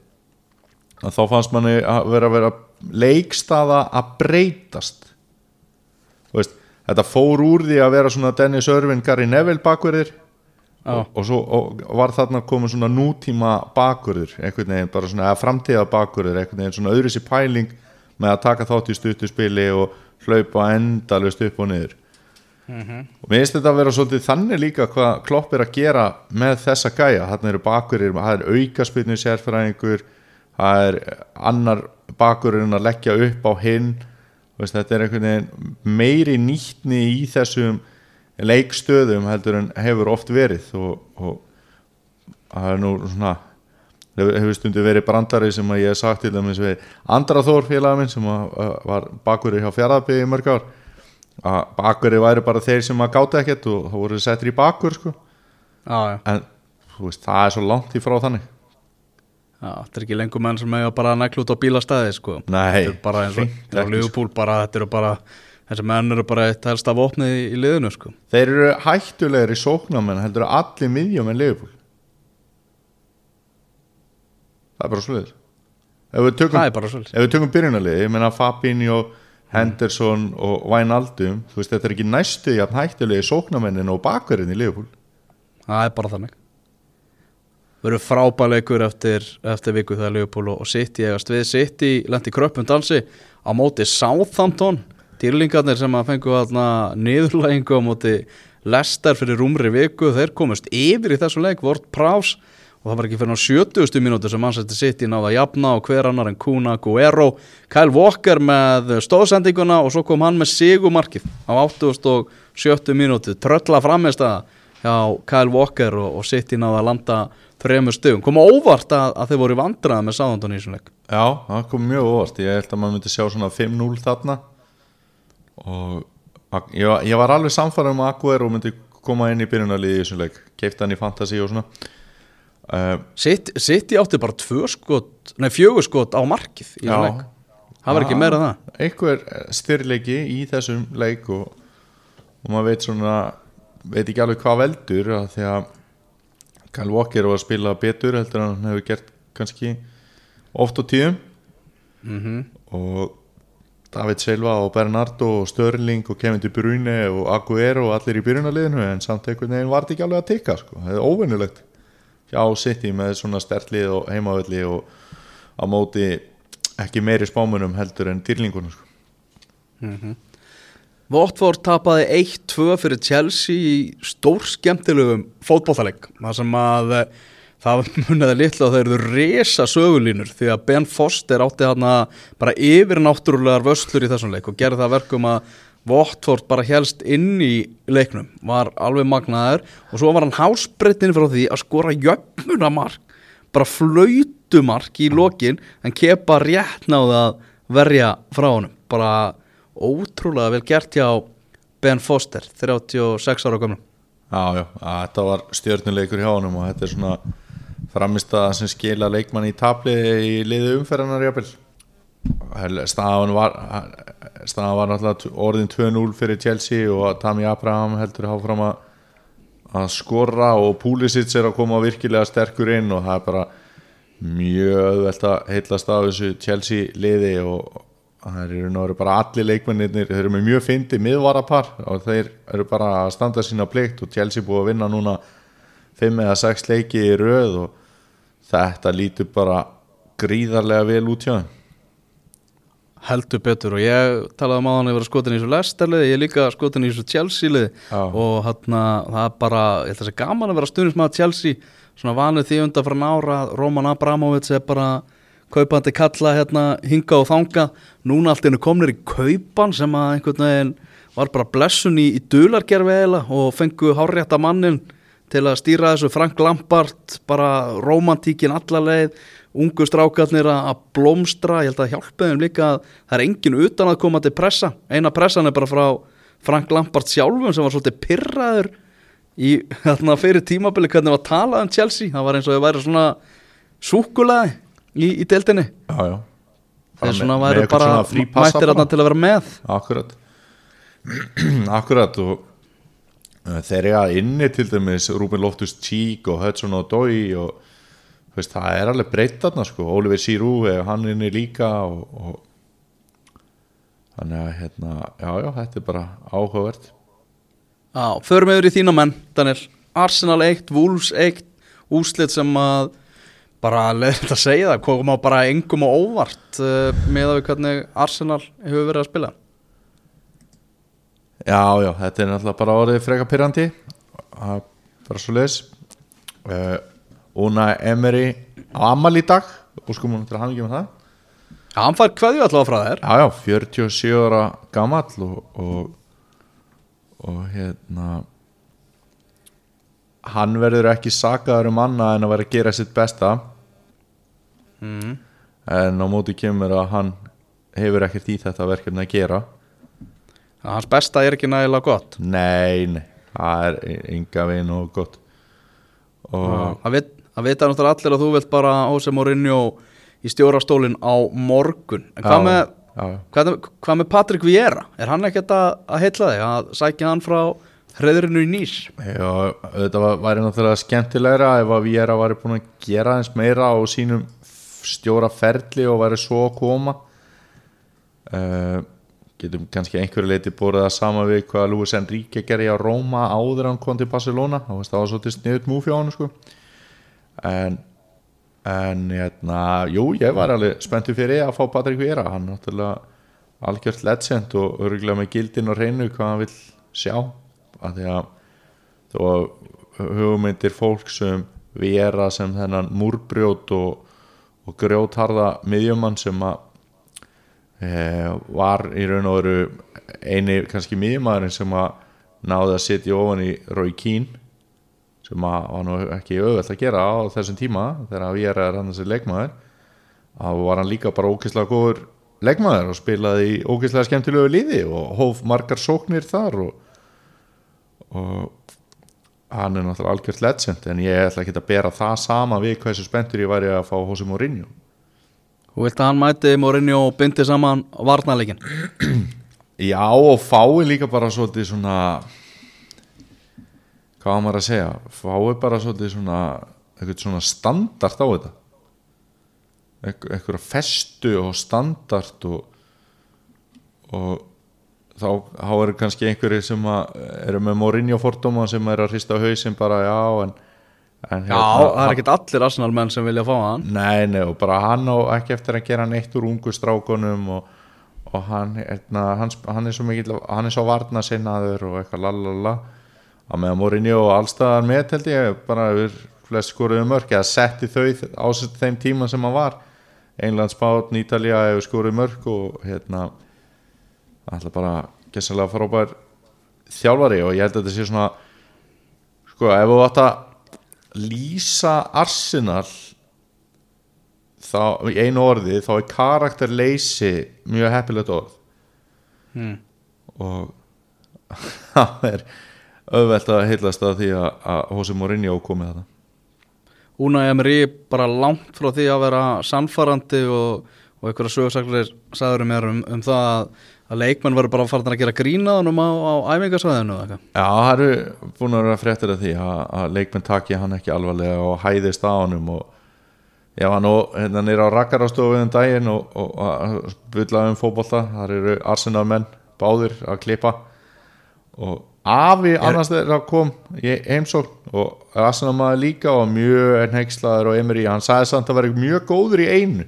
að þá fannst manni að vera vera leikstaða að breytast. Veist, þetta fór úr því að vera svona Dennis Irvin, Gary Neville bakverðir Já. og, og svo og var þarna komið svona nútíma bakverðir einhvern veginn bara svona framtíða bakverðir einhvern veginn svona öðru sér pæling með að taka þátt í stuttu spili og hlaupa endalust upp og niður. Og mér finnst þetta að vera svolítið þannig líka hvað Klopp er að gera með þessa gæja. Þarna eru bakverðir, það er aukaspilnu sérfræðingur það er annar bakverðurinn að leggja upp á hinn. Veist, þetta er einhvern veginn meiri nýtni í þessum leikstöðum heldur en hefur oft verið. Og, og það er nú svona hefur, stundu verið brandari sem að ég hef sagt til dæmis við Andra Þór félaga minn sem var bakverið hjá fjaraðbygði í mörg ár. Að bakverið væri bara þeir sem að gáta ekkert og þá voru þeir settir í bakur sko. En þú veist, það er svo langt í frá þannig þetta er ekki lengur menn sem eiga bara að negla út á bílastæði sko. Nei, Þetta er bara eins og þetta er ekki, Liverpool bara, þetta eru bara þessi menn eru bara eitt helst af opnið í, í liðinu sko. Þeir eru hættulegri sóknamenn heldur að allir miðjum en Liverpool. Það er bara tökum, Það er bara svolítið ef við tökum byrjunarliði ég meina Fabinho, Henderson og Wijnaldum, þú veist þetta er ekki næstu jafn hættulegi sóknamennin og bakverðin í Liverpool. Það er bara þannig Verður frábæleikur eftir, eftir viku þegar Liverpool og City eigast við City lendi kröppum dansi á móti Southampton Dýrlingarnir sem að fengu aðna niðurlægingu á móti Leicester fyrir rúmri viku þeir komust yfir í þessu leik Vort Prás og það var ekki fyrir á 70. mínútu sem Manchester City náða jafna og hver annar en Kuna Guerrero Kyle Walker með stóðsendinguna og svo kom hann með sigumarkið á 87. mínútu trölla framist að hjá Kyle Walker og, og City náða að landa þremur stugum koma óvart að, að þeir voru í vandrað með Sáðandun í þessum leik? Já, það kom mjög óvart. Ég held að maður myndi sjá svona 5-0 þarna. Og ég, ég var alveg samfæður um Aguero myndi koma inn í byrjunarliði í þessum leik. Keipta hann í fantasy og svona. Uh, Sitt, Sitt í átti bara tvö skot Nei, fjögur skot á markið í þessum leik. Það var ekki meira það. Einhver styrleiki í þessum leik og, og maður veit svona veit ekki alveg hvað veldur að því að Kyle Walker var að spila betur heldur en hann hefur gert kannski oft á tíðum mm og David Silva og Bernardo og Störling og Kevin De Bruyne og Aguero og allir í byrjunarliðinu en samt einhvern veginn var þetta ekki alveg að tikka sko. það er óvinnulegt hjá City með svona stertlið og heimavelli og á móti ekki meiri spámunum heldur en dýrlingunum sko. Votford tapaði 1-2 fyrir Chelsea í stór skemmtilegum fótbollaleik það sem að eh, það muniði litla að það eruðu resa sögulínur því að Ben Foster átti hann bara yfir náttúrulegar vöslur í þessum leik og gerði það verkum að Votford bara helst inn í leiknum var alveg magnaður og svo var hann hásbreytin frá því að skora jöfnunamark bara flautumark í lokin en kepa rétt náði að verja frá honum bara ótrúlega vel gert hjá Ben Foster 36 ára gömum Já, já, að þetta var stjörnuleikur hjá honum og þetta er svona framistaða sem skila leikmann í tabli í liðu umferðanar jafnvel. Staðan var staðan var náttúrulega orðin 2-0 fyrir Chelsea og að Tammy Abraham heldur að hafa fram að að skora og Pulisic er að koma virkilega sterkur inn og það er bara mjög öðvelt að heillast af þessu Chelsea liði og það eru bara allir leikmennir þeir eru með mjög fyndi miðvarapar og þeir eru bara að standa sína plikt og Chelsea búið að vinna núna 5 eða 6 leiki í röð og þetta lítur bara gríðarlega vel út hjá heldur betur og ég talaði um að hann hefur skotin í þessu Lesterlið, ég líka skotin í þessu Chelsea-lið og hann það er bara, ég held að það sé gaman að vera stundismæða Chelsea, svona vanið því undan frá nára, Roman Abramovits er bara kaupandi kalla hérna hinga og þanga, núna allt einu komnir í kaupan sem að einhvern veginn var bara blessun í, í dulargerfi eða og fengu hárrétta mannin til að stýra þessu. Frank Lampard bara romantíkin allarleið ungu strákarnir að blómstra. Ég held að hjálpa þeim líka að það er engin utan að koma til pressa. Eina pressan er bara frá Frank Lampard sjálfum sem var svolítið pyrraður í þarna fyrir tímabili hvernig var talað um Chelsea. Það var eins og þau væri svona súkulaði í, í deildinni. Já, já. Þeir svona með væri eitthvað bara mættir þarna til að vera með. Akkurat. Akkurat og uh, þeir eru að inni til dæmis Rúben Loftus Cheek og Hudson Odoi og veist, það er alveg breytt þarna sko, Oliver er hann inni líka og, og þannig að hérna, já já, þetta er bara áhugavert. Já, förum yfir í þína menn, Daniel. Arsenal 1, Wolves 1 úslit sem að bara leðið að segja það, koma bara engum og óvart uh, með að við hvernig Arsenal hefur verið að spila? Já, já, þetta er náttúrulega bara orðið freka pyrrandi bara svo leis uh, Una Emery á Amal í dag. Og sko múin til að hafa ekki með það. Já, hann fær hverju allavega frá þér. Já, já, 47 ára gamall og, og, og hérna hann verður ekki sakaður um annað en að vera að gera sitt besta mm. en á móti kemur að hann hefur ekkert í þetta verkefni að gera Já, Hans besta er ekki nægilega gott Nei, nei, það er ynga veginn og gott og Það vit- það vita náttúrulega allir að þú vilt bara Jose Mourinho í stjórastólinn á morgun En hvað með, hvað, hvað með Patrik Vieira? Er hann ekkert að, að heilla þig að sækja hann frá hreðurinu í nýs? Já, þetta var- væri náttúrulega skemmtilegra ef að Viera væri búin að gera eins meira á sínum stjóra ferli og væri svo að koma. Uh, getum kannski einhverju leiti borðið að sama við hvað Luis Enrique gerði á Róma áður hann kom til Barcelona. Þá veist það var svolítið sniðut múf hjá hann sko. en en hérna, jú, ég var alveg spenntur fyrir að fá Patrik Viera hann er náttúrulega algjört legend og örgulega með gildin og reynu hvað hann vil sjá. Af því að að hugmyndir fólk sem Viera sem þennan múrbrjót og, og grjótharða miðjumann sem að e, var í raun og veru eini kannski miðjumadurinn sem að náði að setja ofan í Rói Kín sem að var nú ekki auðvelt að gera á þessum tíma þegar Viera er hann þessi leikmaður. Þá var hann líka bara ógeðslega góður leikmaður og spilaði í ógeðslega skemmtilegu liði og hóf margar sóknir þar og, og hann er náttúrulega algjört legend en ég ætla ekki að bera það sama við hversu spenntur ég væri að fá Jose Mourinho. Þú vilt að hann mæti Mourinho og bindi saman varnarleikin Já og fái líka bara svolítið svona hvað á maður að segja? Fái bara svolítið svona eitthvað svona standart á þetta. Eitthvað festu og standart og, og þá, eru kannski einhverjir sem eru með Mourinho fordóma sem er að hrista hausinn bara já en, en Já, það er ekkert allir Arsenal menn sem vilja fá hann. Nei, nei, og bara hann á ekki eftir að gera neitt úr ungu strákunum og, og hann, eitna, hann, hann er svo mikill, hann er svo varna sinnaður og eitthvað lalala að með Mourinho og allstaðar með held ég bara yfir flest skoruðu mörg eða setti þau á þeim tíma sem hann var. England, Spán, Ítalía hefur skoruðu mörg og hérna alltaf bara gessalega frábær þjálfari og ég held að þetta sé svona sko, ef þú átt að lýsa Arsenal þá, í einu orði þá er karakterleysi mjög heppilegt orð hmm. og það er auðvelt að heillast að því að, Jose Mourinho komið þetta Una Emery bara langt frá því að vera sannfarandi og, og einhverja sögursaklir sagður mér um, um það að, að leikmenn verður bara farin að gera grínaðunum á, á æfingarsvæðinu. Já, það eru búin að vera fréttir af því að, að leikmenn taki hann ekki alvarlega og hæðist á honum og ég var nú hérna nýra á rakkarastofu um daginn og, og, og bullaði um fótbolta þar eru Arsenal menn báðir að klippa og Afi annars þegar kom í heimsókn og Arsenal maður líka og mjög ennheikslaður og Emery, hann sagði samt að vera mjög góður í einu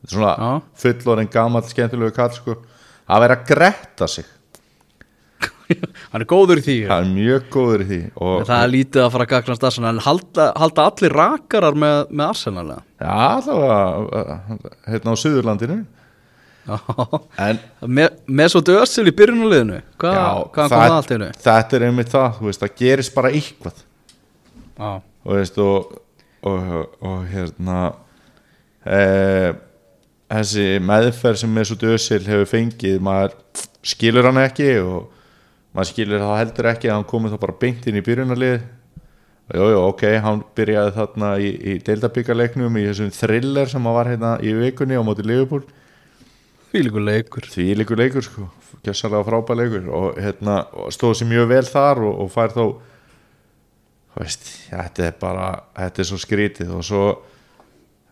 Þetta er svona Já. fullorinn gamall skemmtilegu kall sko að vera að gretta sig Hann er góður í því. hann er mjög góður í því og Það er lítið að fara að gagnast Arsenal en halda, halda allir rakarar með, með Arsenal eða? Já, allavega hérna á Suðurlandinu Já. en með, með svo döðsil í byrjunuleginu Hva, já, hvaðan kom það allt í hennu? þetta er einmitt það, þú veist, það gerist bara eitthvað Já, og veist og, og, og hérna e, þessi meðferð sem Mesut Özil hefur fengið maður skilur hann ekki og maður skilur það heldur ekki að hann komið þá bara beint inn í byrjunarlið. Jújú, ok, hann byrjaði þarna í, í deildabíkarleiknum í þessum thriller sem hann var hérna í vikunni á móti Liverpool. Því líkur leikur. Því líkur leikur sko, gjössalega frábær leikur og hérna stóð sér mjög vel þar og, og fær þú veist, þetta er bara þetta er svo skrítið og svo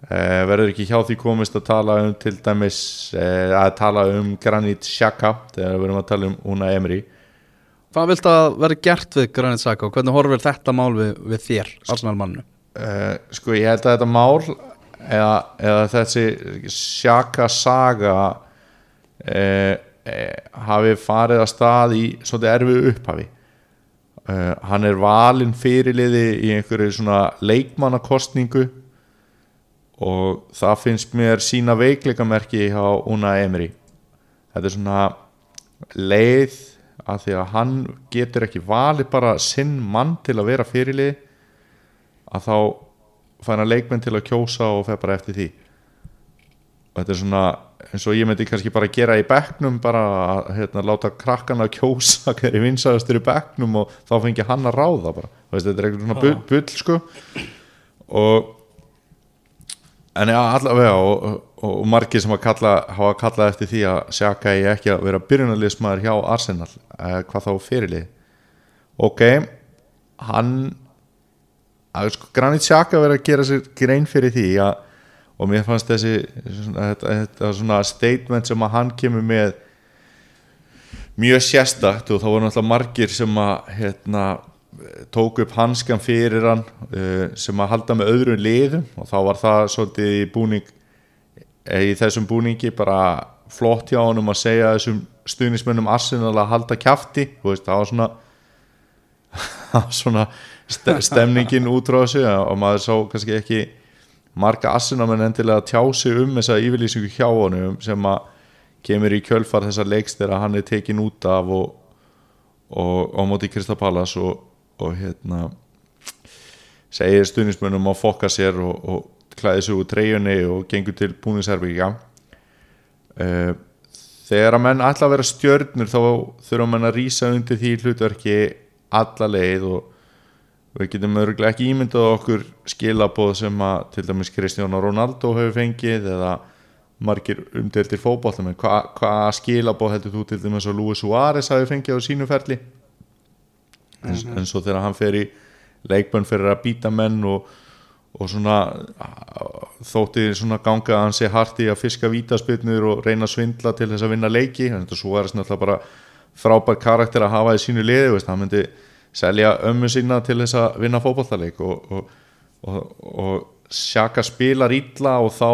eh, verður ekki hjá því komist að tala um til dæmis eh, að tala um Granit Xhaka þegar við erum að tala um Una Emery. Hvað vilt að vera gert við Granit Xhaka og hvernig horfir þetta mál við, við þér, Arsenal mannu? eh, sko ég held að þetta mál eða, eða þessi Xhaka saga eh, hafi farið að stað í svolítið erfið upphafi. Uh, hann er valinn fyrirliði í einhverju svona leikmannakostningu og það finnst mér sína veikleikamerki hjá Una Emery. Þetta er svona leið að því að hann getur ekki valið bara sinn mann til að vera fyrirliði að þá fær hann leikmenn til að kjósa og fer bara eftir því. Og þetta er svona eins og ég myndi kannski bara gera í bekknum bara að hérna, láta krakkana að kjósa hverju vinsæðastur í bekknum og þá fengi hann að ráða bara. Veist, þetta er eitthvað svona bull sko. Og en já, allavega og, og, og margir sem kalla, hafa kallað eftir því að sjaka ég ekki að vera byrjunarliðsmaður hjá Arsenal eh, hvað þá fyrirlið. Ok, hann að sko Granit Xhaka verið að gera sér grein fyrir því að, og mér fannst þessi svona, þetta, þetta svona statement sem að hann kemur með mjög sérstakt og þá voru náttúrulega margir sem að hérna, tók upp hanskan fyrir hann uh, sem að halda með öðrum liðum. Og þá var það svolítið í búning eh, í þessum búningi bara flott hjá honum að segja þessum stuðnismennum Arsenal að halda veist, það var svona svona ste- stemningin út frá þessu. Og maður sá kannski ekki marga Arsenal endilega tjá sig um þessa yfirlýsingu hjá honum sem að kemur í kjölfar þessar leiks þegar hann er tekin út af og, og, og á móti Kristapalas og, og hérna segir stuðnismönnum að fokka sér og, og klæði sig úr treyjunni og gengur til búningsherbyggja uh, þegar að menn að vera stjörnur þá þurfa menn að rýsa undir því hlutverki alla leið og við getum örgulega ekki ímyndað okkur skilaboð sem að til dæmis Cristiano Ronaldo hefur fengið eða margir umdeltir fótbollum en hvað hva skilaboð heldur þú til dæmis að Luis Suárez hafi fengið á sínu ferli en, en svo þegar hann fer í leikbönn fyrir að býta menn og, og svona þótti svona ganga að hann sé harti að fiska vítaspilnur og reyna að svindla til þess að vinna leiki en þetta Suárez náttúrulega bara frábær karakter að hafa í sínu liði veist, hann myndi selja ömmu sína til þess að vinna fótballtaleik og, og, og, og sjaka spilar ítla og þá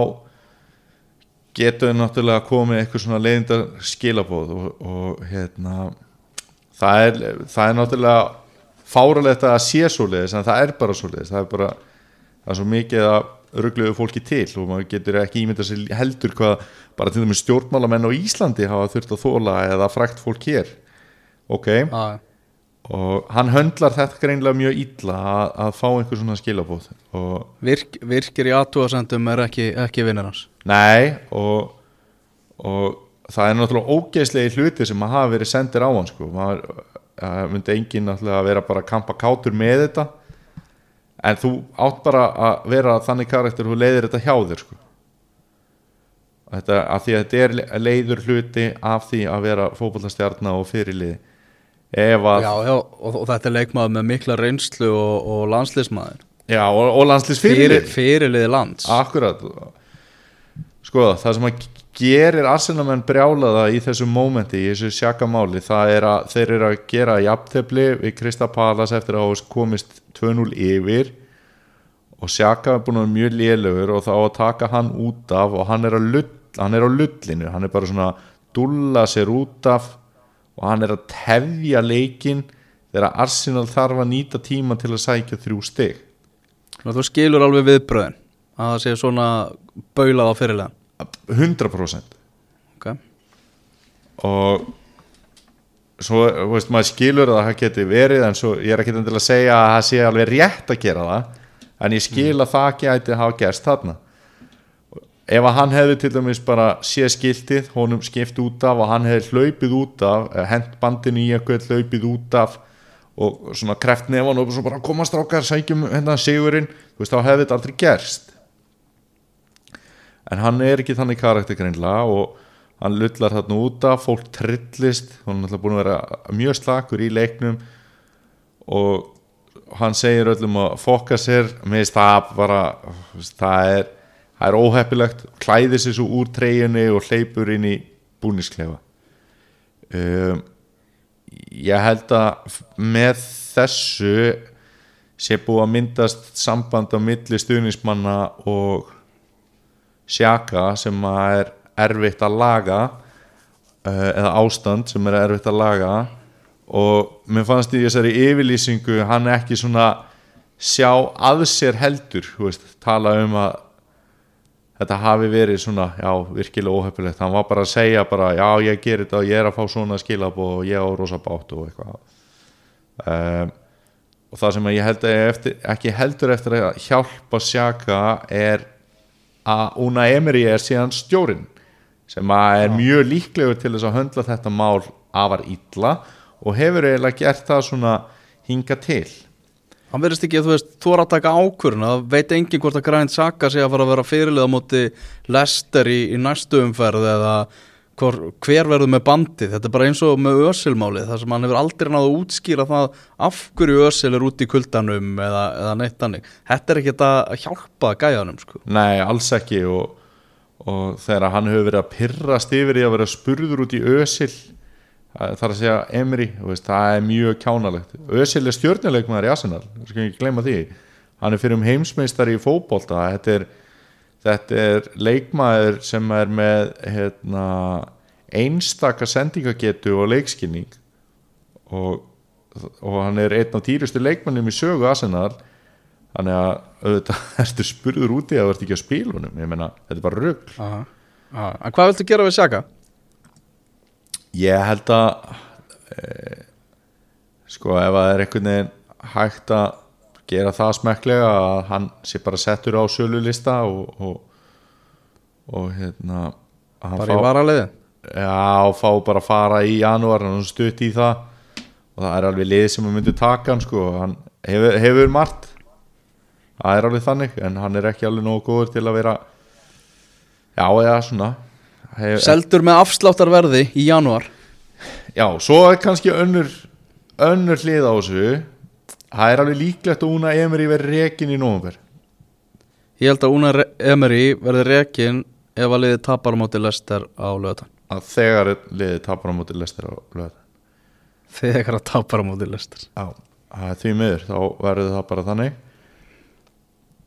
getur þau náttúrulega komið eitthvað svona leiðindar skilabóð og hérna það er, það er náttúrulega fáralegt að sé svo leiðis en það er bara svo leiðis það er bara, það er svo mikið að ruggluðu fólki til og maður getur ekki ímynda sér heldur hvað bara til dæmis stjórnmálamenn á Íslandi hafa þurft að þóla eða frækt fólk hér. Ok? Ah, og hann höndlar þetta greinlega mjög illa að, að fá einhver svona skilabóð virk, virkir í aðtúasendum er ekki, ekki vinnir hans. Nei og, og það er náttúrulega ógeðslegi hluti sem að hafa verið sendir á hann sko. Maður það myndi náttúrulega að vera bara að kampa kátur með þetta. En þú átt bara að vera þannig karakter og leiðir þetta hjá þér sko. Þetta, að því að þetta er leiður hluti af því að vera fótballastjarnar og fyrirliði. Ef að já, já, og, og þetta er leikmaður með mikla reynslu og, og landslismaður já, og, og landslýs Fyrir, fyrirlið lands. Akkurat. Sko það sem að gerir Arsenalmenn brjálaða í þessu mómenti í þessu sjakamáli það er að þeir eru að gera jafntefli við Krista Palas eftir að komist 2-0 yfir og sjaka er búin að vera mjög lélugur og þá að taka hann út af og hann er, lull, hann er á lullinu. Hann er bara svona að dulla sér út af og hann er að tefja leikin þegar Arsenal þarf að nýta tíma til að sækja þrjú stig. Þú skilur alveg viðbröðin að það sé svona baulað á fyrirliðan 100% ok, og svo, veist, maður skilur að það geti verið en svo ég er ekki til að segja að það sé alveg rétt að gera það en ég skil að það geti hafa gerst þarna. Ef að hann hefði til dæmis bara sé skiltið, honum skipt út af og hann hefði hlaupið út af hent bandinu í eitthvað, hlaupið út af og svona kreft nefn og svo bara komast rákar, sækjum hérna sigurinn. Þú veist, þá hefði þetta aldrei gerst en hann er ekki þannig karakter greinlega og hann lullar þarna út af, fólk trillist hann er alltaf búin að vera mjög slakur í leiknum og hann segir öllum að fokka sér með það bara það er, það er óheppilegt klæðir sér svo úr treyjunni og hleypur inn í búnisklefa um, ég held að með þessu sé búið að myndast samband á milli stuðnismanna og sjaka sem er erfitt að laga uh, eða ástand sem er erfitt að laga. Og mér fannst í þessari yfirlýsingu hann ekki svona sjá að sér heldur veist, tala um að þetta hafi verið svona, já, virkilega óhefilegt hann var bara að segja bara, já, ég ger þetta og ég er að fá svona skilab og ég á rosa bátt og eitthvað. Um, og það sem ég held ekki heldur eftir að hjálpa sjaka er að Una Emery er síðan stjórin sem er mjög líklegur til þess að höndla þetta mál afar illa og hefur eiginlega gert það svona hinga til. Hann verðist ekki að þú veist, þú er að taka ákvörun það veit enginn hvort að Grænt Saka sé að fara að vera fyrirlið á móti Lester í, í næstu umferð eða hver, hver verður með bandið? Þetta er bara eins og með Ösilmálið þar sem hann hefur aldrei náðu að útskýra það af hverju Ösil er út í kuldanum eða, eða neitt hannig, þetta er ekki að hjálpa gæjanum sko. Nei, alls ekki og, og þegar hann hefur verið að pyrrast yfir í að vera spurður út í Ösil það er að segja þú veist, það er mjög kjánalegt. Ösil er stjórnileikmaður í Arsenal þú skal ekki gleyma því. Hann er fyrir um heimsmeistari í fótbolta þetta er, þetta er leikmaður sem er með hérna, einstaka sendingagetu og leikskinning og, og hann er einn af týrustu leikmannum í sögu Arsenal þannig að auðvitað ertu spurður úti að þú ert ekki að spila honum ég meina, þetta er bara. Aha. En hvað viltu gera við Saka? Ég held að e, sko ef það er einhvern veginn hægt að gera það smekklega að hann sé bara settur á sölulista og, og, og hérna hann Bara í varaliði? Já, fá bara að fara í janúar hann er stutt í það. Og það er alveg lið sem að myndi taka hann sko. Hann hefur, hefur margt. Það er alveg þannig en hann er ekki alveg nógu góður til að vera já, eða svona. Hef, Seldur með afsláttarverði í janúar. Já, svo er kannski önnur önnur hlið á þessu það er alveg líklegt að Una Emery verið rekin í nóvumver Ég held að Una Emery verði rekin ef að liði tapar á móti Lester á lögatan að þegar liðið tapar á móti lestir á löð Þegar að tapar á móti Lester Já, því miður þá verður það bara þannig.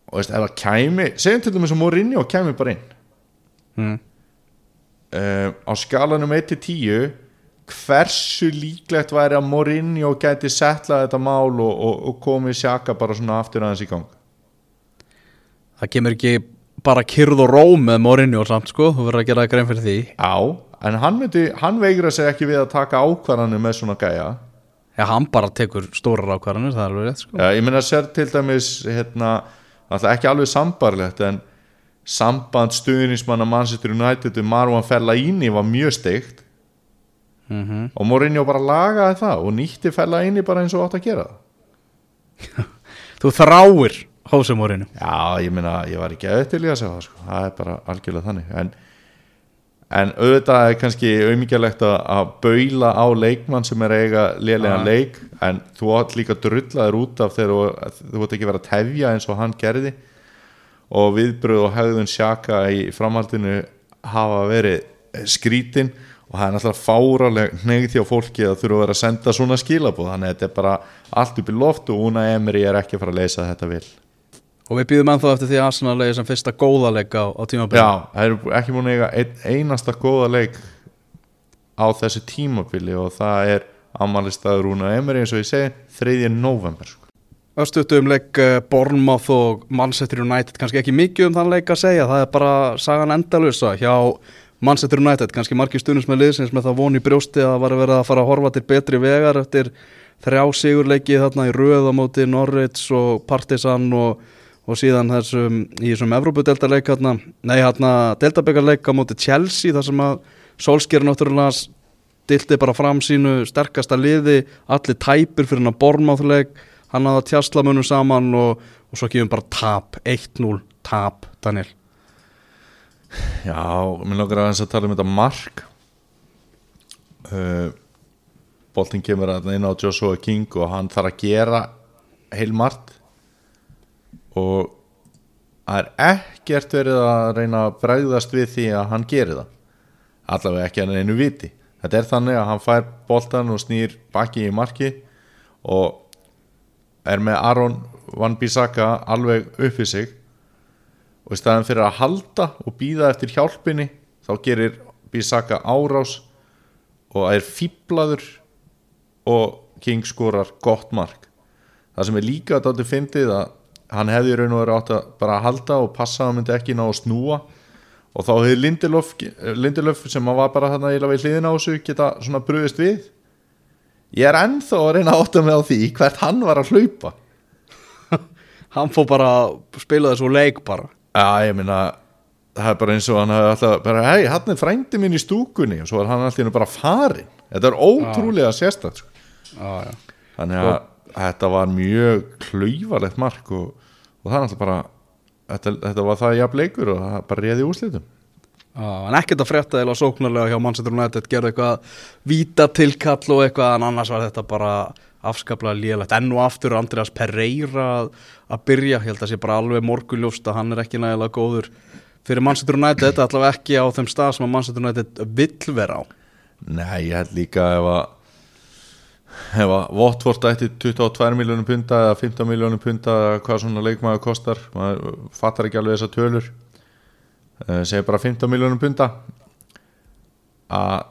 Og veist, ef það kæmi segjum til dæmis að Mourinho kæmi bara inn. Mm. uh, á skalanum 1-10 hversu líklegt væri að Mourinho gæti settlað þetta mál og, og, og komið sjaka bara svona aftur aðeins í gang? Það kemur ekki bara kyrð og ró með Mourinho samt sko. Þú verður að gera grein fyrir því. Já, en hann, myndi, hann veigra sig ekki við að taka ákvarðanir með svona gæja. Já, hann bara tekur stórar ákvarðanir, það er alveg rétt sko. Já, ég meina sér til dæmis hérna, alltaf ekki alveg sambarlegt en samband stuðnismanna Manchester United um Marwan Fellaini var mjög steikt mm og Mourinho bara lagaði það og nýtti Fellaini bara eins og átt að gera Þú þráir Jose Mourinho. Já, ég meina, ég var ekki auðvitað til í að segja það sko. það er bara algjörlega þannig. En, en auðvitað er kannski auðmyggjulegt að, baula á leikmann sem er eiga Já. leik en þú átt líka drullaður út af þegar þú, átt ekki vera að tefja eins og hann gerði. Og viðbröð og hegðun sjaka í framhaldinu hafa verið skrítin og það er náttúrulega fáraleg neyð því á fólki að þurfa að vera að senda svona skilabóð þannig að þetta er bara allt upp í loft og Una Emery er ekki að fara að leysa þetta vil Og við býðum ennþá eftir því að Arsenal leiði sem fyrsta góða leik á, á tímabili Já, það eru ekki múin að eiga ein, einasta góða leik á þessu tímabili og það er ammalistaður Una Emery eins og ég segi 3. november sko. Östutu um leik uh, Bournemouth og Manchester United kannski ekki mikið um þann leik að segja það er bara sagan endalusa hjá Manchester United, kannski margir stundins með liðsins með það von í brjósti að það var verið að fara að horfa til betri vegar eftir þrjá sigurleiki þarna í röð á móti Norwich og Partisan og, og síðan þessum í þessum Evrópudeltarleik hérna, nei hérna deltabekkarleik á móti Chelsea þar sem að Solskjær náttúrulega stilti bara fram sínu sterkasta liði allir tæpir fyrir hann að Bournemouth-leik hann hafði að tjastla munum saman og, og svo kemur bara tap 1-0 tap, Daniel Já, mér langar aðeins að tala um þetta mark. Uh, Boltin kemur að inn á Joshua King og hann þarf að gera heilmart og það er ekkert verið að reyna að bregðast við því að hann geri það. Allavega ekki að einu viti. Þetta er þannig að hann fær boltan og snýr baki í marki og er með Aron Van Bissaka alveg upp í sig og í staðan fyrir að halda og býða eftir hjálpinni þá gerir Bissaka árás og er fýblaður og King skorar gott mark. Það sem er líka að þetta fyndið að hann hefði í raun og verið átt að bara halda og passa að hann myndi ekki ná að snúa. Og þá hefði Lindelöf, Lindelöf sem var bara þarna við hliðina á þessu geta svona bröðist við. Ég er ennþá að reyna að átta mig á því hvert hann var að hlaupa. Hann fór bara að spila þessu leik bara Já, ég meina það er bara eins og hann hefði alltaf bara, hei, hann er frændi minn í stúkunni. Og svo er hann alltaf bara farin þetta er ótrúlega sérstætt sko. þannig að þetta var mjög klauvalegt mark og, og það er alltaf bara þetta, þetta var það jafn leikur og það bara réði úrslitum. En ekkert að frétta eða sóknarlega hjá Manchester United gerði eitthvað víta tilkall og eitthvað en annars var þetta bara afskaplega lélegt. Enn og aftur Andreas Pereira að, að byrja, ég held að sé bara alveg morguljóst að hann er ekki nægilega góður fyrir Manchester United, þetta er allavega ekki á þeim stað sem að Manchester United vill vera á. Nei, ég held líka ef að ef að Watford ætti 22 miljónum punta eða 15 miljónum punta hvað svona leikmaður kostar maður fattar ekki alveg þessa tölur. Uh, segir bara 15 miljónum punta að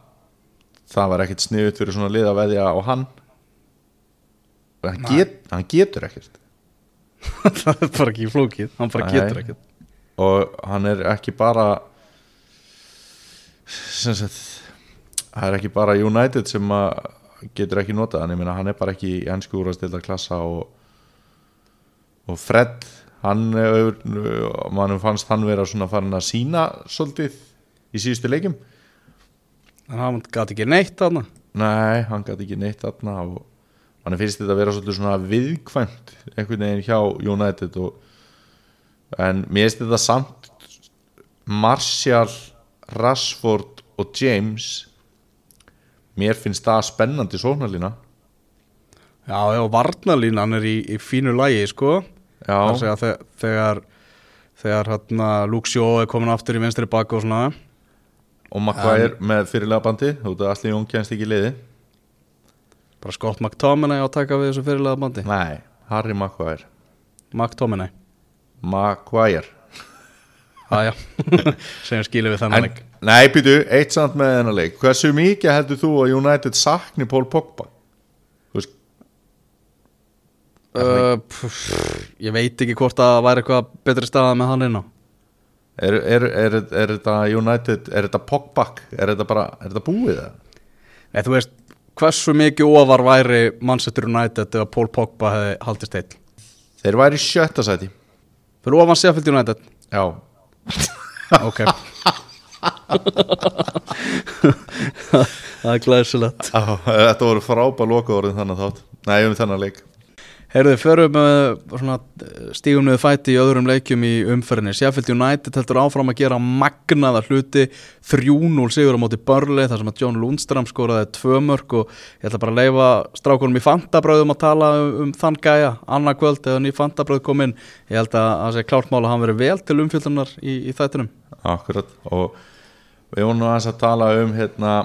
það var ekkert sniðut fyrir svona lið að veðja á hann hann, get, hann getur ekkert. Það er bara ekki flókið, hann bara Nei. getur ekkert. Og hann er ekki bara sem sagt það er ekki bara United sem getur ekki notað hann, ég meina hann er bara ekki í ennsku úrvastilda klassa og, og Fred hann mannum fannst hann vera svona farin að sína svolítið í síðustu leikum en hann gæti ekki neitt þarna. Nei, hann gæti ekki neitt þarna og hann finnst þetta að vera svolítið svona viðkvæmt einhvern veginn hjá United og, en mér finnst þetta samt Martial, Rashford og James mér finnst það spennandi sóknarlína. Já, já, varnalínan er í, í fínu lægi, sko. Já, Það er að segja þe- þegar þegar hérna Luke Shaw er komin aftur í vinstri bak og svona. Og Maguire með fyrirlega bandi þú veit að allir Jón kennst ekki í liði bara Scott McTominay á að taka við þessu fyrirlega bandi? Nei, Harry Maguire. McTominay, Maguire. Aðja segjum skilið við en, þennan leik. Nei, býtu, eitt samt með þennan leik. Hversu mikið heldur þú að United sakni Paul Pogba? Uh, pff, Ég veit ekki hvort að væri eitthvað betri staða með hann inn á er, er, er, er þetta United er þetta Pogba, er þetta bara er þetta búið það? Nei, þú veist, hversu mikið ofar væri Manchester United ef Paul Pogba hefði haldist heill þeir væri sjötta sæti. Fyrir ofan Sheffield United? Já, Ok. Það er glæsilegt. Þetta voru frábæð loka orðin þannig þátt. Nei, um þennan leik Heyrðu, förum uh, uh, stígum niður fæti í öðrum leikjum í umferðinni? Sheffield United heldur áfram að gera magnaða hluti 3-0 sigur á móti Burnley þar sem að John Lundstram skoraði tvö mörg og ég ætla bara að leifa strákunum í fantabröðum að tala um, um þann gæja annað kvöld eða ný fantabröð kom inn. Ég held að það sé klárt mál að hann verið vel til umfjöldunar í, í þættinum. Akkurat og við vorum nú aðeins að tala um hérna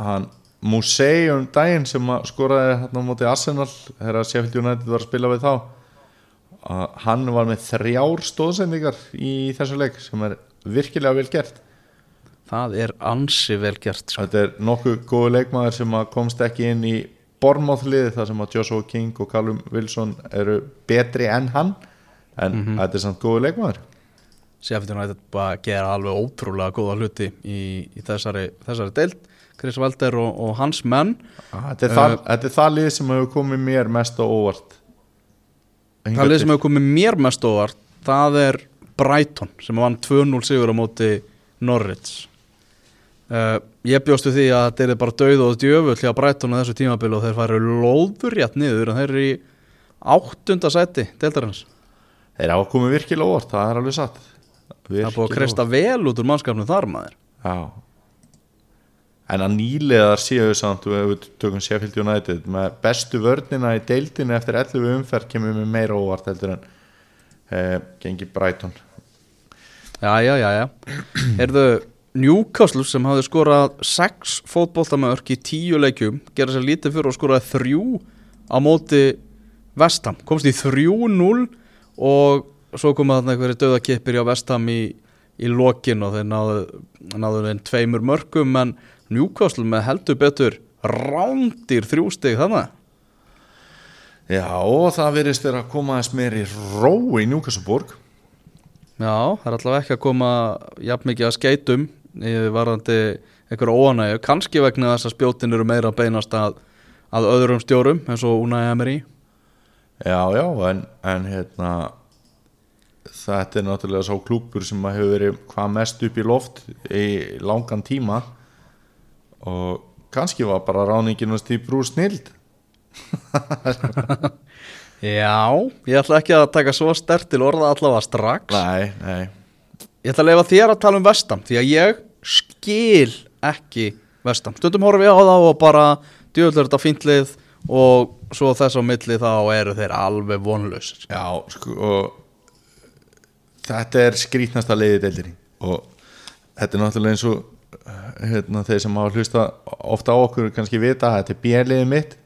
hann Musei um daginn sem að skoraði hérna á móti Arsenal þegar Sheffield United var að spila við þá. Að hann var með þrjár stóðsendingar í þessu leik sem er virkilega vel gert. Það er ansi vel gert sko. þetta er nokkuð góðu leikmaður sem komst ekki inn í Bournemouth liði þar sem að Joshua King og Callum Wilson eru betri en hann en þetta er samt góðu leikmaður. Sheffield United bara gera alveg ótrúlega góða hluti í, í þessari, þessari deild Chris Valder og, og hans menn. Þetta er, það, þetta er það lið sem hefur komið mér mest á óvart. Það lið sem hefur komið mér mest óvart það er Brighton sem vann 2-0 sigur á móti Norwich. Uh, Ég bjóstu því að þetta er bara döið og djöfull hjá Brighton á þessu tímabili og þeir færu lóðurjætt niður en þeir eru í áttunda sæti deildarins. Þeir hafa komið virkilega óvart, það er alveg satt. Það er búið að kreista vel út úr mannskapnum þar maður. Já En að nýlegar séu samt og við tökum Sheffield United með bestu vörnina í deildinu eftir 11 umferð kemur við meira óvart heldur en eh, gengi Brighton. Já, já, já, já. Erðu Newcastle sem hafði skorað 6 fótboltamörk í 10 leikjum gera sér lítið fyrir og skoraði 3 á móti Vestham komst í 3-0 og svo komið þarna einhverju döðakippir á Vestham í, í lokin og þeir náðu, náðu einn tveimur mörkum en Newcastle með heldur betur rándir þrjústig þannig Já, og það virðist vera að koma aðeins meiri ró í Newcastleborg Já, það er allavega ekki að koma jafn mikið að skeitum í varðandi einhverju óanægju, kannski vegna þess að spjótin eru meira að beinast að, að öðrum stjórum eins og Unai Emery. Já, já, en, en hérna þetta er náttúrulega sá klúpur sem að hefur verið hvað mest upp í loft í langan tíma og kannski var bara ráningin og stýpur úr snild Já, ég ætla ekki að taka svo stert til orða allavega strax. Nei, nei. Ég ætla að leifa þér að tala um Vestam því að ég skil ekki Vestam Stundum horfum ég á það og bara djúðlega þetta fíntlið og svo þess á milli þá eru þeir alveg vonlausir. Já, sko og þetta er skrítnasta leiði deildinni. Og þetta er náttúrulega eins og hérna, þeir sem hafa hlusta ofta á okkur kannski vita að þetta er björliðið mitt.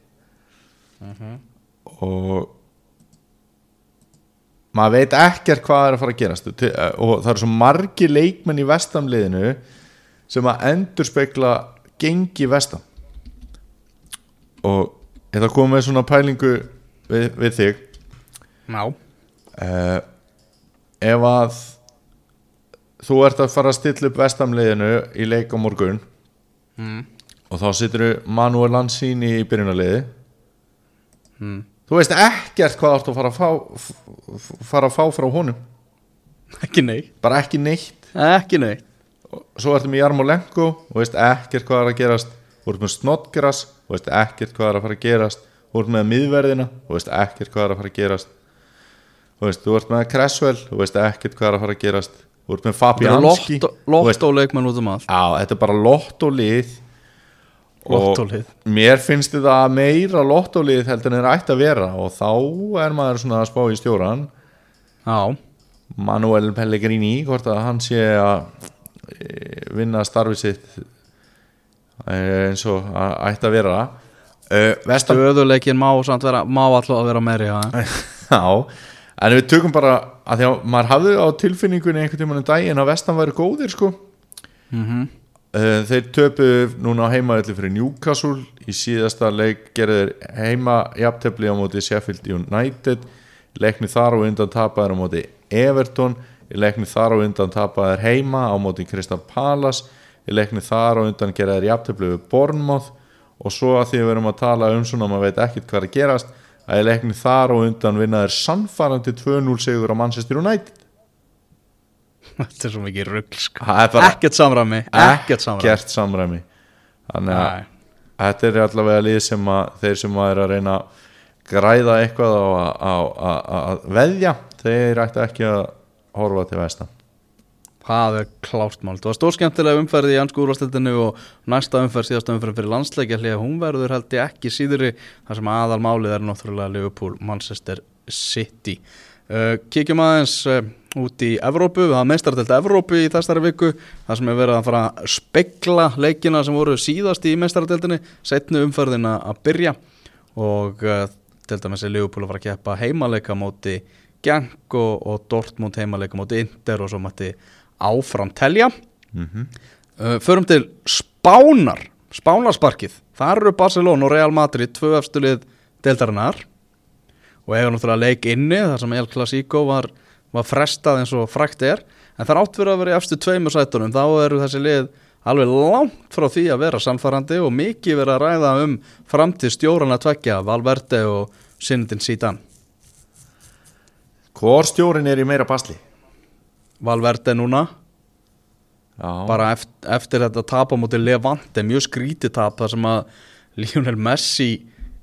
Og maður veit ekkert hvað er að fara að gerast. Til- og það eru svo margi leikmenn í vestamliðinu sem að endur spekla gengi vestam og að koma með svona pælingu við, við þig. Já, uh, ef að þú ert að fara að stilla upp vestamliðinu í leik á morgun. Mm. og þá situr Manuel Lanzini í byrjunarliði. Mm. þú veist ekkert hvað þú ert að fara að fá fara að fá frá honum. Ekki neitt. Bara ekki neitt. Ekki neitt. Og svo ertu með Jarmolenko og veist ekkert hvað er að gerast. Þú ert með Snodgrass og veist ekkert hvað er að fara að gerast. Þú ert með miðverðina þú veist ekkert hvað er að fara að gerast. Þú veist, þú ert með Cresswell þú veist ekkert hvað er að fara að gerast þú ert með Fabianski. Þú veist, Lott og leikmenn út um allt. Á, þetta er bara lottólið Lottólið mér finnst þetta meira lottólið heldur en það ætti að vera. Og þá er maður svona að spá í stjóran Já, Manuel Pellegrini hvort að hann sé að e, vinna starfið sitt e, eins og að ætti að vera. Uh, Vestam stöðuleikin má samt vera má alltaf að vera meiri já. En við tökum bara að því að maður hafði á tilfinningunni einhvern tímann um daginn að Vestam væri góðir sko. Mm Uh, þeir töpu núna á heimaðalli fyrir Newcastle. Í síðasta leik gerðir heima jafntefli á móti Sheffield United. Leikni þar og undan tapaðir á móti Everton. Leikni þar og undan tapaðir heima á móti Crystal Palace. Leikni þar og undan gerðir jafntefli við Bournemouth. Og svo að því við erum að tala um svona maður veit ekkert hvað er að gerast að í leikni þar og undan vinnaðir sannfarandi 2-0 sigur á Manchester United. Þetta er svo mikið bara Ekkert samræmi Ekkert samræmi. Samræmi. Þannig að Nei. þetta er allavega lið sem að þeir sem að er að reyna að græða eitthvað á að veðja þeir ætti ekki að horfa til vestan Það er klárt mál. Það var stórskemmtilega umferð í ansku úrvastildinu og næsta umferð, síðasta umferð fyrir landsleikja hlýja hún verður held ég ekki síðri þar sem aðal málið er náttúrulega Liverpool, Manchester City. Uh, Kíkjum aðeins uh, út í Evrópu, við hafa meistardelt Evrópu í þessari viku, þar sem er verið að fara að spekla leikina sem voru síðast í meistardeltinni, setnu umferðina að byrja. Og uh, til dæmis er Liverpool að fara að keppa heimaleika móti Genk og, og Dortmund heimaleika móti Inter og svo mætti áfram telja. Mm -hmm. uh, Förum til Spánar Spánarsparkið, þar eru Barcelona og Real Madrid tvö efstulið deildarinnar. Og eiga náttúrulega leik inni þar sem El Clasico var, var frestað eins og frækt er. En það er átt fyrir að vera í efstu tveimur sætunum. Þá eru þessi lið alveg langt frá því að vera samfærandi og mikið verið að ræða um framtíð stjórana tvekja Valverde og Sinindin Sítan Hvor stjórin er í meira basli? Valverde núna. Já, bara eftir, eftir þetta tap á móti Levante, mjög skrítið tap þar sem að Lionel Messi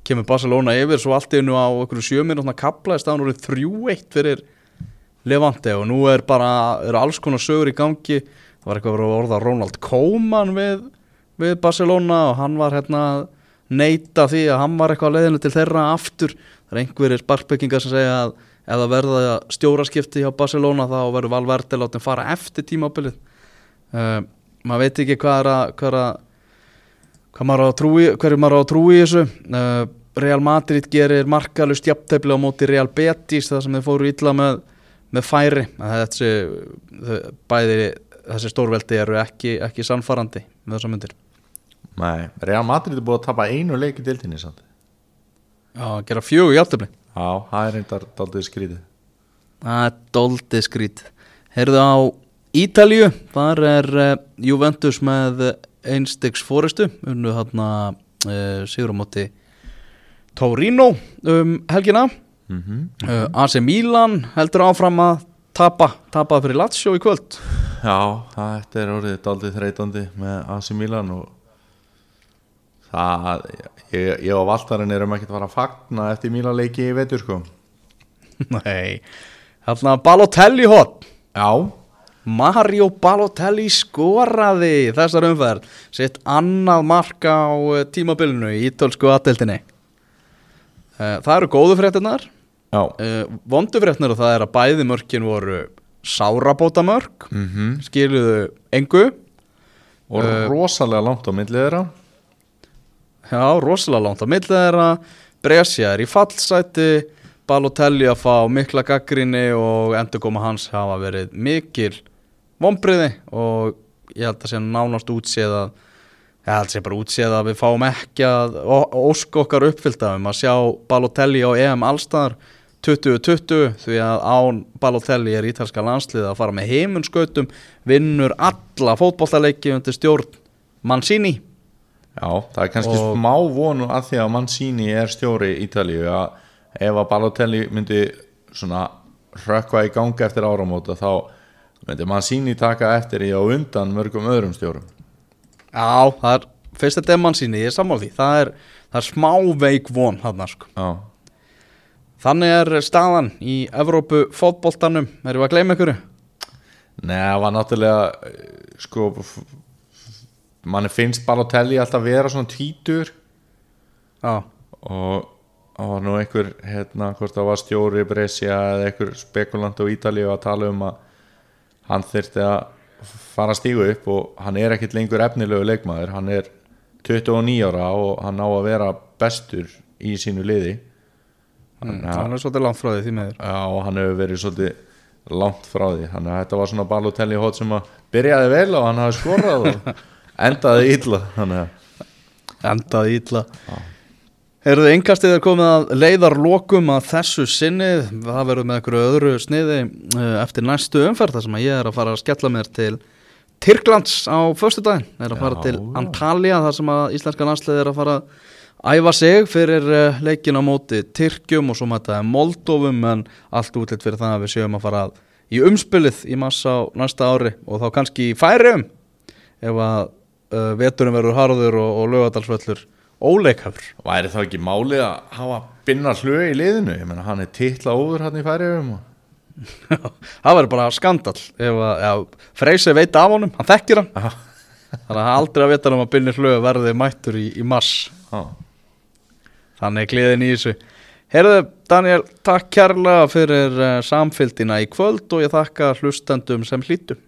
kemur Barcelona yfir svo allt í einu á einhverju sjöminútna kapla í staðan úr 3-1 fyrir Levante og nú er bara, eru alls konar sögur í gangi. Það var eitthvað að orða Ronald Koeman við, við Barcelona og hann var hérna að neita því að hann var eitthvað leiðinu til þeirra aftur. Það er einhverjir sparkbyggingar sem segja að það verða stjóraskipti hjá Barcelona þá verður Valverde látin fara eftir tímabilið. Uh, maður veit ekki hvað er að hvað, er að, hvað maður á að trúi hverju maður á að trúi í þessu. Uh, Real Madrid gerir markalust jafntefli á móti Real Betis það sem þeir fóru illa með, með færi. En þessi bæði þessi stórveldi eru ekki, ekki sannfarandi með þessa myndir. Nei, Real Madrid er búið að tapa einu leik í dildinni samt. Já, gera fjögur jafntefli Já, það er reyndar daldið skrítið. Það er doldið skrít Heyrðu á Ítalju Þar er uh, Juventus með einstiks fóristu unnu þarna uh, sigur á móti Torino um helgina. Mm -hmm. uh, AC Milan heldur áfram að tapa tapa fyrir Lazio í kvöld. Já, þetta er orðið daldið þreytandi með AC Milan og það ég, ég og Valtarinn erum ekkert að fara að fagna eftir Milan leiki í vetur sko. Nei. Þarna Balotelli hot. Já, Mario Balotelli skoraði þessar umferð. Sitt annað marka á eh, tímabilinu í ítölsku aðdeltinni Það eru góðu fréttinnar já. Uh, Vondu fréttinnar og það er að bæði mörkin voru sárabóta mörk mm -hmm. skiluðu engu. Og Eh, rosalega langt á millið þeirra Já, rosalega langt á millið þeirra. Brescia er í fallsæti. Balotelli að fá mikla gaggrinni og endurkoma hans hafa verið mikil vonbriði og ég held að sé nánast útséð að ég held að sé bara útséð að við fáum ekki að ó- óska okkar uppfyllta um að sjá Balotelli á EM allstaðar 2020 því að án Balotelli er ítalska landslið að fara með heimunskautum vinnur alla fótbollaleiki undir stjórn Mancini Já, það er kannski Og- smá vonu að því að Mancini er stjóri í Ítalíu að ef að Balotelli myndi svona rökkva í gangi eftir áramóta þá myndi Mancini taka eftir í á undan mörgum öðrum stjórum. Já, það er fyrst þetta er mann síni, ég er sammála því. Það er, það er smá veik von hann sko. Já, þannig er staðan í Evrópu fótboltanum, erum við að gleyma ykkur Nei, það var náttúrulega eh, sko manni finnst Balotelli alltaf vera svona tvítur já, og það var nú einhver hérna, hvort það var stjóri Brescia eða einhver spekulant á Ítalíu að tala um að hann þyrfti að fara að stígu upp og hann er ekkit lengur efnilegu leikmaður, hann er 29 ára og hann á að vera bestur í sínu liði. Mm, það er svolítið langt frá því því meður Já, og hann hefur verið svolítið langt frá því. Þannig að þetta var svona Balotelli hótt sem að byrjaði vel og hann hafi skorað og endaði að endaði ítla Eruðu yngastið er komið að leiðar lokum að þessu sinni, það verður með einhverju öðru sniði eh, eftir næstu umferð þar sem að ég er að fara að skella mér til Tyrklands á föstudaginn, er að fara Já, til. Antalya þar sem að íslenska landslið er að fara að æfa sig fyrir eh, leikin á móti Tyrkjum og svo mætaði Moldovum en allt útlitt fyrir það að við séum að fara í umspilið í massa á næsta ári og þá kannski í færium ef að uh, veturinn verður harður og, og lögadalsvöllur óleikhafur væri þá ekki málið að hafa binna hlög í liðinu, ég meina hann er titla óður hann í færiðum og... það verður bara skandal ef að já, Freysi veit af honum, hann þekkir hann. Já. þannig að aldrei að vita um að Binni Hlöð verði mættur í, í mars. Já. þannig er gleðin í þessu. Herðu Daniel, takk kærlega fyrir uh, samfylgdina í kvöld og ég þakka hlustendum sem hlýttu